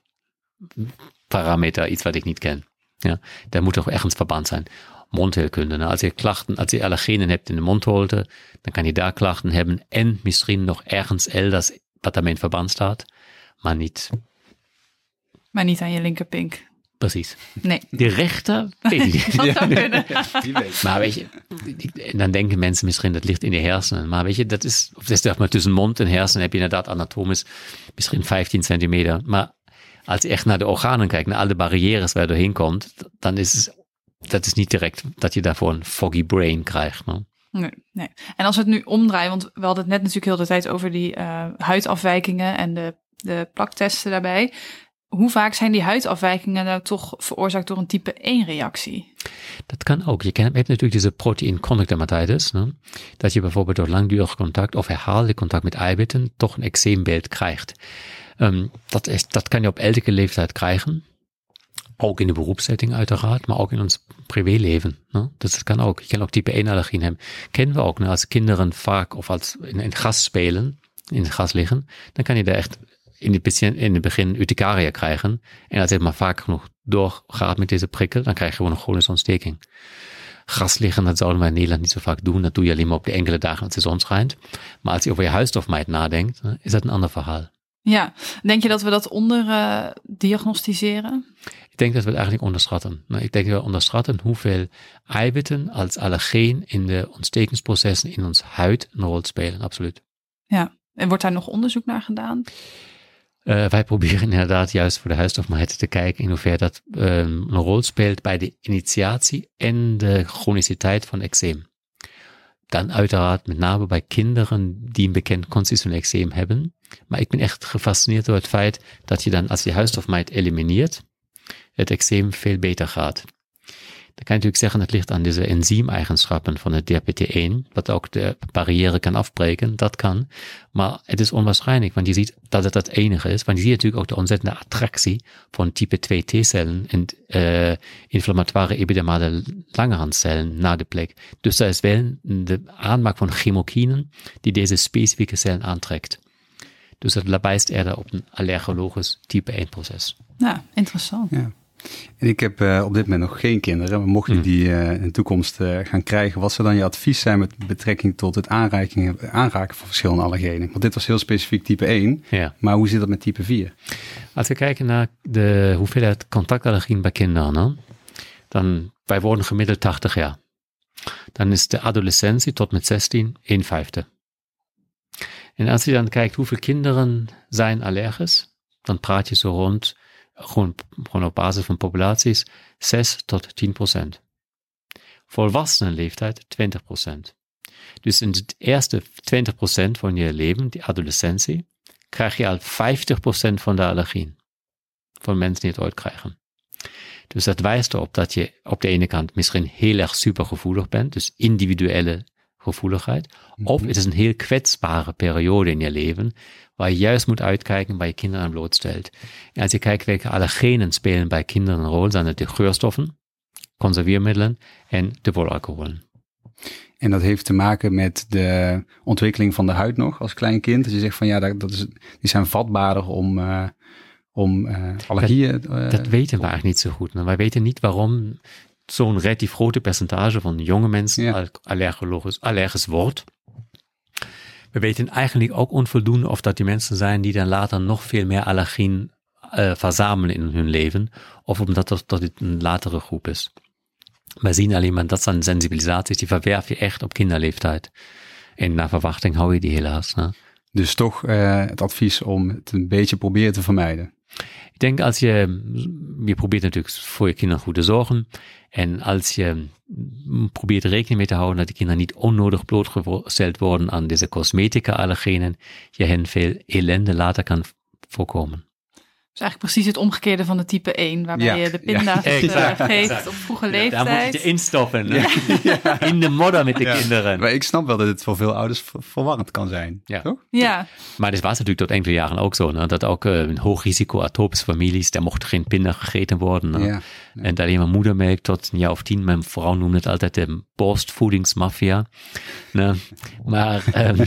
parameter, iets wat ik niet ken. Ja, daar moet toch ergens verband zijn. Mondheelkunde. ne. Als je klachten, als je allergenen hebt in de mondholte, dan kan je daar klachten hebben en misschien nog ergens elders wat daarmee in verband staat, maar niet Maar niet aan je linkerpink. precies. Nee. De rechter, weet ik niet. Kunnen. Wie weet. Maar weet je, ik- dan denken mensen misschien dat ligt in de hersenen. Maar weet je, dat is, of zeg maar tussen mond en hersenen heb je inderdaad anatomisch misschien 15 centimeter. Maar als je echt naar de organen kijkt, naar alle barrières waar je doorheen komt, dan is het, dat is niet direct dat je daarvoor een foggy brain krijgt. No? Nee, nee. En als we het nu omdraaien, want we hadden het net natuurlijk heel de tijd over die eh, huidafwijkingen en de, de plaktesten daarbij. Hoe vaak zijn die huidafwijkingen nou toch veroorzaakt door een type 1 reactie? Dat kan ook. Je ken- hebt natuurlijk deze protein. Ne? Dat je bijvoorbeeld door langdurig contact of herhaaldelijk contact met eiwitten toch een eczeembeeld krijgt. Ehm, dat, kan je op elke leeftijd krijgen. Ook in de beroepssetting uiteraard, maar ook in ons privéleven. Ne? Dus dat kan ook. Je kan ook type 1 allergieën hebben. Kennen we ook ne? als kinderen vaak of als in, in gas spelen, in het gas liggen, dan kan je daar echt in het begin, in het begin urticaria krijgen. En als je het maar vaak genoeg doorgaat met deze prikkel, dan krijg je gewoon een chronische ontsteking. Gas liggen, dat zouden wij in Nederland niet zo vaak doen. Dat doe je alleen maar op de enkele dagen als de zon schijnt. Maar als je over je huisstofmijt nadenkt, is dat een ander verhaal. Ja, denk je dat we dat onder eh, diagnosticeren? Ik denk dat we het eigenlijk onderschatten. Nou, Ik denk dat we onderschatten hoeveel eiwitten als allergeen in de ontstekingsprocessen in ons huid een rol spelen. Absoluut. Ja. En wordt daar nog onderzoek naar gedaan? Uh, wij (laughs) proberen inderdaad juist voor de huisstofmijt te kijken in hoeverre dat um, een rol speelt bij de initiatie en de chroniciteit van eczeem. Dan uiteraard met name bij kinderen die een bekend constitutioneel eczeem hebben. Maar ik ben echt gefascineerd door het feit dat je dan als je huisstofmijt elimineert, het eczeem veel beter gaat. Dan kan je natuurlijk zeggen, het ligt aan deze enzymeigenschappen van het DRPT1, wat ook de barrière kan afbreken. Dat kan. Maar het is onwaarschijnlijk, want je ziet dat het het enige is. Want je ziet natuurlijk ook de ontzettende attractie van type 2 T-cellen en uh, inflammatoire epidermale langerhanscellen naar de plek. Dus daar is wel de aanmaak van chemokinen die deze specifieke cellen aantrekt. Dus dat wijst eerder op een allergologisch type 1 proces. Ja, interessant. Ja. En ik heb uh, op dit moment nog geen kinderen, maar mocht je die uh, in de toekomst uh, gaan krijgen, wat zou dan je advies zijn met betrekking tot het aanraken, aanraken van verschillende allergenen? Want dit was heel specifiek type 1, ja. maar hoe zit dat met type 4? Als we kijken naar de hoeveelheid contactallergieën bij kinderen, hè, dan wij worden gemiddeld 80 jaar. Dan is de adolescentie tot met 16 een vijfde. En als je dan kijkt hoeveel kinderen zijn allergisch, dan praat je zo rond gewoon, op basis van populaties, 6 tot 10 procent. Volwassenenleeftijd 20 procent. Dus in het eerste 20 procent van je leven, die adolescentie, krijg je al 50 procent van de allergieën. Van mensen die het ooit krijgen. Dus dat wijst erop dat je op de ene kant misschien heel erg supergevoelig bent, dus individuele gevoeligheid. Of het is een heel kwetsbare periode in je leven, waar je juist moet uitkijken waar je kinderen aan blootstelt. En als je kijkt welke allergenen spelen bij kinderen een rol, zijn het de geurstoffen, conserviermiddelen en de wolalcoholen. En dat heeft te maken met de ontwikkeling van de huid nog als klein kind. Dat je zegt van ja, dat is, die zijn vatbaarder om, uh, om uh, allergieën. Dat, uh, dat weten we eigenlijk niet zo goed. Wij weten niet waarom zo'n relatief grote percentage van jonge mensen ja. allergisch, allergisch wordt. We weten eigenlijk ook onvoldoende of dat die mensen zijn die dan later nog veel meer allergien uh, verzamelen in hun leven, of omdat dat, dat het een latere groep is. We zien alleen maar dat zijn sensibilisaties, die verwerf je echt op kinderleeftijd. En naar verwachting hou je die helaas. Dus toch uh, het advies om het een beetje proberen te vermijden. Ik denk als je, je probeert natuurlijk voor je kinderen goed te zorgen. En als je probeert rekening mee te houden dat die kinderen niet onnodig blootgesteld worden aan deze cosmetica-allergenen, je hen veel ellende later kan voorkomen. Dus eigenlijk precies het omgekeerde van de type 1, waarbij Ja, je de pinda's ja. eh, (laughs) Exact, geeft exact. op vroege Daar moet je leeftijd. instoppen. hè? (laughs) In de modder met de Ja. kinderen. Maar ik snap wel dat het voor veel ouders ver- verwarrend kan zijn. Ja. Toch? Ja, Maar das war es natürlich tot enkele jaren ook zo. Ne? Dat ook äh, in hoogrisiko-atopische families, daar mocht geen pinda gegeten worden. Ne? Ja. En alleen maar moedermelk tot een jaar of tien. Mijn vrouw noemde het altijd de borstvoedingsmafia. Ne? Maar (laughs) ehm,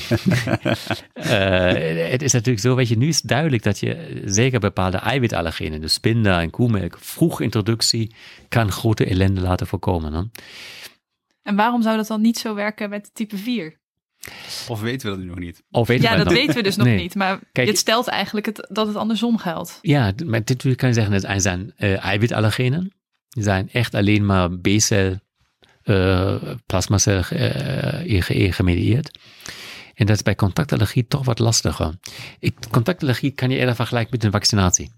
eh, het is natuurlijk zo, weet je, nu is duidelijk dat je zeker bepaalde eiwitallergenen, dus pinda en koemelk, vroeg introductie kan grote ellende laten voorkomen. En waarom zou dat dan niet zo werken met de type 4? Of weten we dat nu nog niet? Of weten Ja, we dat nog- weten we dus nog Nee. niet. Maar Kijk- je stelt eigenlijk het, dat het andersom geldt. Ja, maar dit kan je zeggen, dat zijn uh, eiwitallergenen. Die zijn echt alleen maar B-cel, uh, plasmacel uh, IgE gemedieerd. En dat is bij contactallergie toch wat lastiger. Contactallergie kan je eerder vergelijken met een vaccinatie.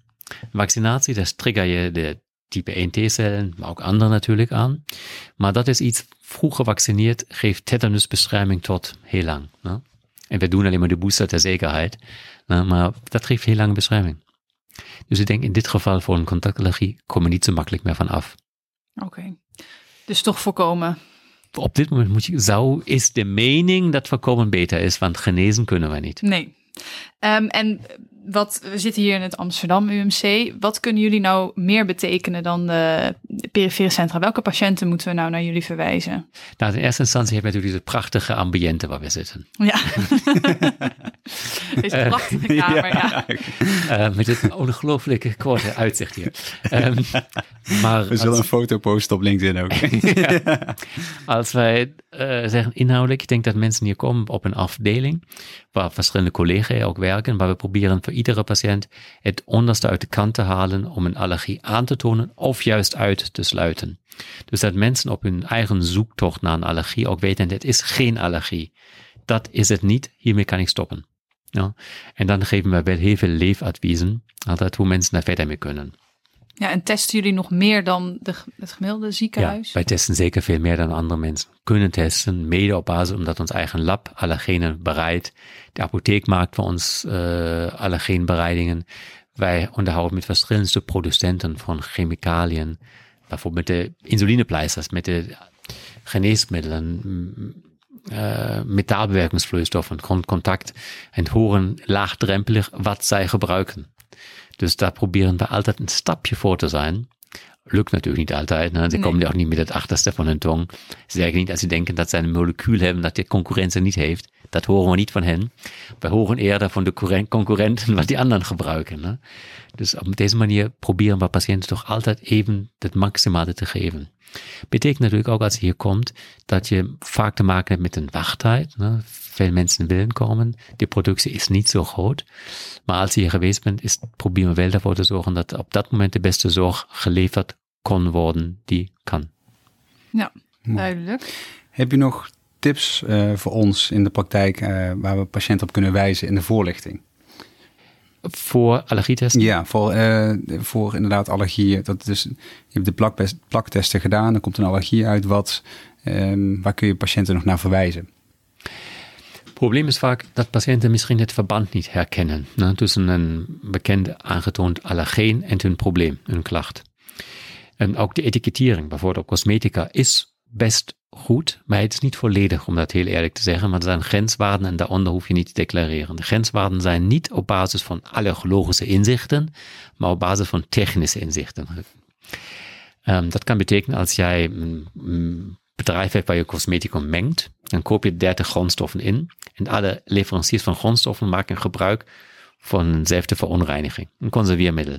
Vaccinatie, daar trigger je de type 1 T-cellen, maar ook andere natuurlijk aan. Maar dat is iets, vroeg gevaccineerd, geeft tetanusbescherming tot heel lang. Ne? En we doen alleen maar de booster ter zekerheid. Ne? Maar dat geeft heel lange bescherming. Dus ik denk in dit geval voor een contactallergie kom je niet zo makkelijk meer van af. Oké. Dus toch voorkomen. Op dit moment moet je, zou, is de mening dat voorkomen beter is, want genezen kunnen we niet. Nee. Um, en wat, we zitten hier in het Amsterdam UMC. Wat kunnen jullie nou meer betekenen dan de, de perifere centra? Welke patiënten moeten we nou naar jullie verwijzen? Nou, in eerste instantie hebben we natuurlijk deze prachtige ambiente waar we zitten. Ja. (laughs) deze prachtige kamer, ja. ja. Uh, met dit ongelooflijke korte uitzicht hier. Um, maar we zullen als, een foto posten op LinkedIn ook. (laughs) ja, als wij uh, zeggen inhoudelijk, ik denk dat mensen hier komen op een afdeling waar verschillende collega's ook werken, waar we proberen voor iedere patiënt het onderste uit de kant te halen om een allergie aan te tonen of juist uit te sluiten. Dus dat mensen op hun eigen zoektocht naar een allergie ook weten, dit is geen allergie. Dat is het niet, hiermee kan ik stoppen. Ja? En dan geven we wel heel veel leefadviezen, altijd hoe mensen daar verder mee kunnen. Ja, en testen jullie nog meer dan de, het gemiddelde ziekenhuis? Ja, wij testen zeker veel meer dan andere mensen kunnen testen, mede op basis omdat ons eigen lab allergenen bereidt. De apotheek maakt voor ons uh. Wij onderhouden met verschillende producenten van chemicaliën, bijvoorbeeld met de insulinepleisters, met de geneesmiddelen, metaalbewerkingsvloeistoffen, contact en horen laagdrempelig wat zij gebruiken. Dus daar proberen we altijd een stapje voor te zijn. Lukt natuurlijk niet altijd. Ne? Ze nee. komen ook niet met het achterste van hun tong. Zeker niet als ze denken dat ze een molecuul hebben dat de concurrentie niet heeft. Dat horen we niet van hen. We horen eerder van de concurrenten wat die anderen gebruiken. Ne? Dus op deze manier proberen we patiënten toch altijd even het maximale te geven. Betekent natuurlijk ook als je hier komt, dat je vaak te maken hebt met een wachttijd. Ne? Veel mensen willen komen. De productie is niet zo groot. Maar als je hier geweest bent, is, proberen we wel ervoor te zorgen dat op dat moment de beste zorg geleverd kon worden die kan. Ja, duidelijk. Heb je nog tips uh, voor ons in de praktijk uh, waar we patiënten op kunnen wijzen in de voorlichting? Voor allergietesten? Ja, voor, uh, voor inderdaad allergieën. Dat dus, je hebt de plak, plaktesten gedaan, er komt een allergie uit. Wat, um, waar kun je patiënten nog naar verwijzen? Het probleem is vaak dat patiënten misschien het verband niet herkennen ne, tussen een bekend aangetoond allergeen en hun probleem, hun klacht. En ook de etikettering, bijvoorbeeld op cosmetica, is best goed, maar het is niet volledig, om dat heel eerlijk te zeggen. Maar er zijn grenswaarden en daaronder hoef je niet te declareren. De grenswaarden zijn niet op basis van allergologische inzichten, maar op basis van technische inzichten. Um, dat kan betekenen als jij een bedrijf hebt waar je cosmeticum mengt, dan koop je 30 grondstoffen in en alle leveranciers van grondstoffen maken gebruik van eenzelfde verunreiniging, een conserveermiddel.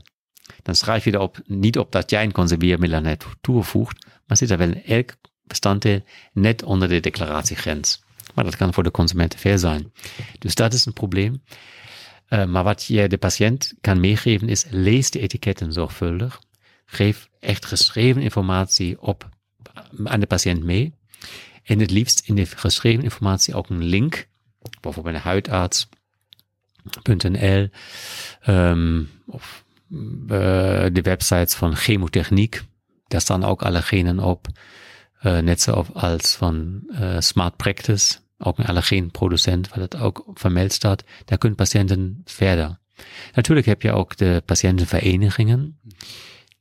Dan schrijf je erop niet op dat jij een conserveermiddel aan het toevoegt, maar zit er wel in elk bestanddeel net onder de declaratiegrens. Maar dat kan voor de consument veel zijn. Dus dat is een probleem. Uh, maar wat je de patiënt kan meegeven is, lees de etiketten zorgvuldig. Geef echt geschreven informatie op aan de patiënt mee. En het liefst in de geschreven informatie ook een link, bijvoorbeeld naar huidarts.nl um, of uh, de websites van chemotechniek. Daar staan ook alle genen op. Uh, net zo als van uh, Smart Practice, ook een allergeenproducent, waar dat ook vermeld staat. Daar kunnen patiënten verder. Natuurlijk heb je ook de patiëntenverenigingen,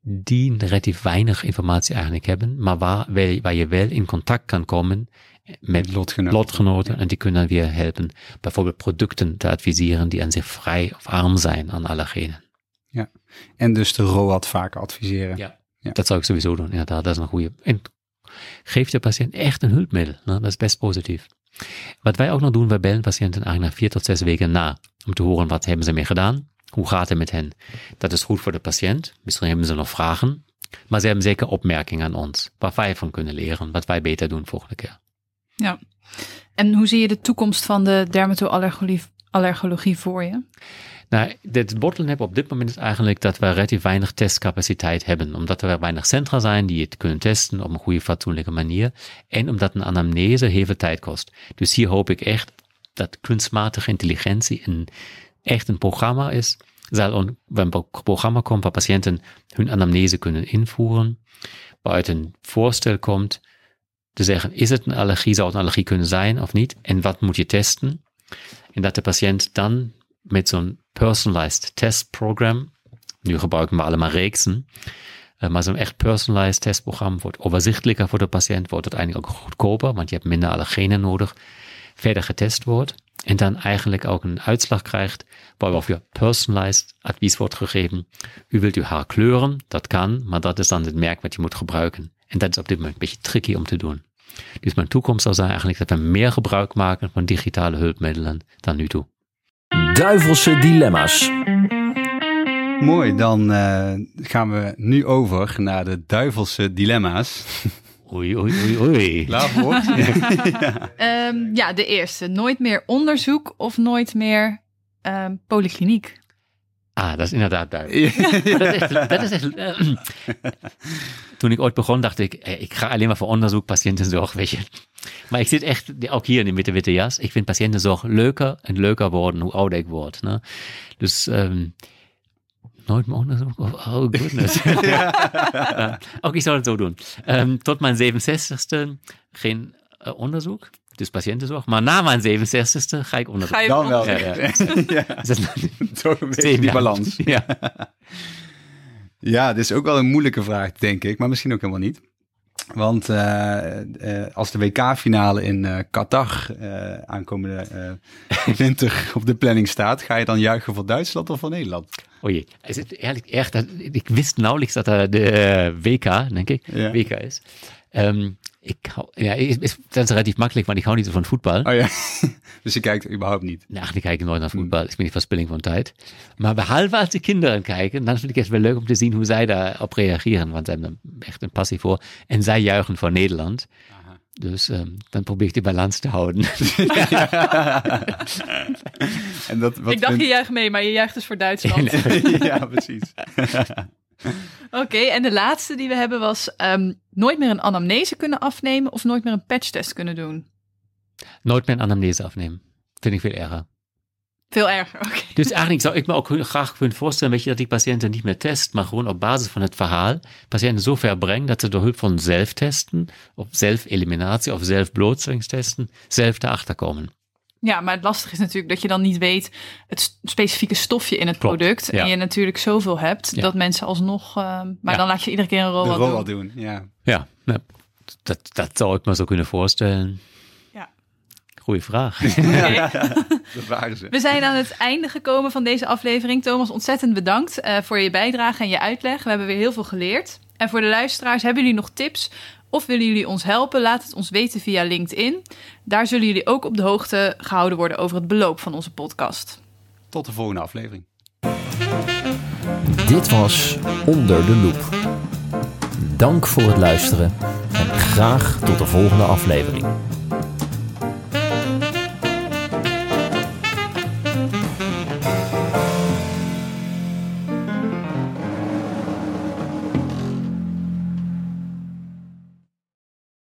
die relatief weinig informatie eigenlijk hebben, maar waar, waar je wel in contact kan komen met lotgenoten, lotgenoten en die kunnen dan weer helpen, bijvoorbeeld producten te adviseren die aan zich vrij of arm zijn aan allergenen. Ja, en dus de ROAD vaak adviseren. Ja. ja. dat zou ik sowieso doen, inderdaad, dat is een goede. En geef de patiënt echt een hulpmiddel, nou, dat is best positief. Wat wij ook nog doen, wij bellen patiënten eigenlijk na vier tot zes weken na, om te horen wat hebben ze mee gedaan, hoe gaat het met hen. Dat is goed voor de patiënt, misschien hebben ze nog vragen, maar ze hebben zeker opmerkingen aan ons, waar wij van kunnen leren, wat wij beter doen volgende keer. Ja, en hoe zie je de toekomst van de dermatoallergologie voor je? Nou, het bottleneck op dit moment is eigenlijk dat we relatief weinig testcapaciteit hebben. Omdat er weinig centra zijn die het kunnen testen op een goede, fatsoenlijke manier. En omdat een anamnese heel veel tijd kost. Dus hier hoop ik echt dat kunstmatige intelligentie een, echt een programma is. Zal een programma komt waar patiënten hun anamnese kunnen invoeren. Waaruit een voorstel komt te zeggen, is het een allergie, zou het een allergie kunnen zijn of niet? En wat moet je testen? En dat de patiënt dan met zo'n personalized test program, nu gebruiken we allemaal reeksen, uh, maar zo'n echt personalized testprogramma wordt overzichtelijker voor de patiënt, wordt uiteindelijk ook goedkoper, want je hebt minder allergenen nodig, verder getest wordt en dan eigenlijk ook een uitslag krijgt, waarop je personalized advies wordt gegeven. U wilt uw haar kleuren, dat kan, maar dat is dan het merk wat je moet gebruiken. En dat is op dit moment een beetje tricky om te doen. Dus mijn toekomst zal zijn eigenlijk dat we meer gebruik maken van digitale hulpmiddelen dan nu toe. Duivelse dilemma's. Mooi, dan uh, gaan we nu over naar de duivelse dilemma's. (laughs) Oei, oei, oei, oei. Laat voor. (laughs) ja. Um, ja, de eerste. Nooit meer onderzoek of nooit meer um, polykliniek? Ah, dat is inderdaad duidelijk. (laughs) dat is echt, dat is echt, uh, (clears throat) toen ik ooit begon, dacht ik, ik ga alleen maar voor onderzoek, patiëntenzorg, weet je. Maar ik zit echt, ook hier in de witte jas, ik vind patiëntenzorg leuker en leuker worden hoe ouder ik word. Ne? Dus um, nooit meer onderzoek, oh, goodness. (laughs) (laughs) ja. Ook ik zou het zo doen. Um, tot mijn 67ste geen uh, onderzoek. Dus patiëntenzorg. Maar na mijn 67ste ga ik onderzoek. Ga je Dan wel. Ja, ja. (laughs) ja. (laughs) (laughs) Toch een beetje die balans. Ja. ja, dit is ook wel een moeilijke vraag, denk ik. Maar misschien ook helemaal niet. Want uh, uh, als de WK-finale in uh, Qatar aankomende winter op de planning staat, ga je dan juichen voor Duitsland of voor Nederland? O jee, is het eigenlijk echt, ik wist nauwelijks dat er de WK, denk ik, Ja. WK is. Um, ik hou, ja, dat is relatief makkelijk, want ik hou niet zo van voetbal. Oh ja, (laughs) dus je kijkt überhaupt niet. Nou, eigenlijk kijk ik nooit naar voetbal. Ik ben niet verspilling van tijd. Maar behalve als de kinderen kijken, dan vind ik het wel leuk om te zien hoe zij daarop reageren. Want ze hebben er echt een passie voor. En zij juichen voor Nederland. Dus um, dan probeer ik die balans te houden. (laughs) (laughs) en dat, wat ik dacht, vind- je juicht mee, maar je juicht dus voor Duitsland. ja, precies. (laughs) Oké, en de laatste die we hebben was um, nooit meer een anamnese kunnen afnemen of nooit meer een patchtest kunnen doen. Nooit meer een anamnese afnemen. Vind ik veel erger. Veel erger, (laughs) oké. Dus eigenlijk zou ik me ook graag kunnen voorstellen, weet je, dat die patiënten niet meer test, maar gewoon op basis van het verhaal patiënten zo ver brengen dat ze door hulp van zelftesten, of zelfeliminatie of zelfblootstellingstesten, zelf erachter komen. Ja, maar het lastige is natuurlijk dat je dan niet weet het specifieke stofje in het Klopt, product. ja. En je natuurlijk zoveel hebt Ja. dat mensen alsnog... um, maar Ja. dan laat je iedere keer een ROA rol doen. al doen, ja. Ja, nou, dat, dat zou ik me zo kunnen voorstellen. Ja. Goeie vraag. (laughs) Oké. Dat waren ze. We zijn aan het einde gekomen van deze aflevering. Thomas, ontzettend bedankt eh, voor je bijdrage en je uitleg. We hebben weer heel veel geleerd. En voor de luisteraars, hebben jullie nog tips of willen jullie ons helpen? Laat het ons weten via LinkedIn. Daar zullen jullie ook op de hoogte gehouden worden over het beloop van onze podcast. Tot de volgende aflevering. Dit was Onder de Loep. Dank voor het luisteren en graag tot de volgende aflevering.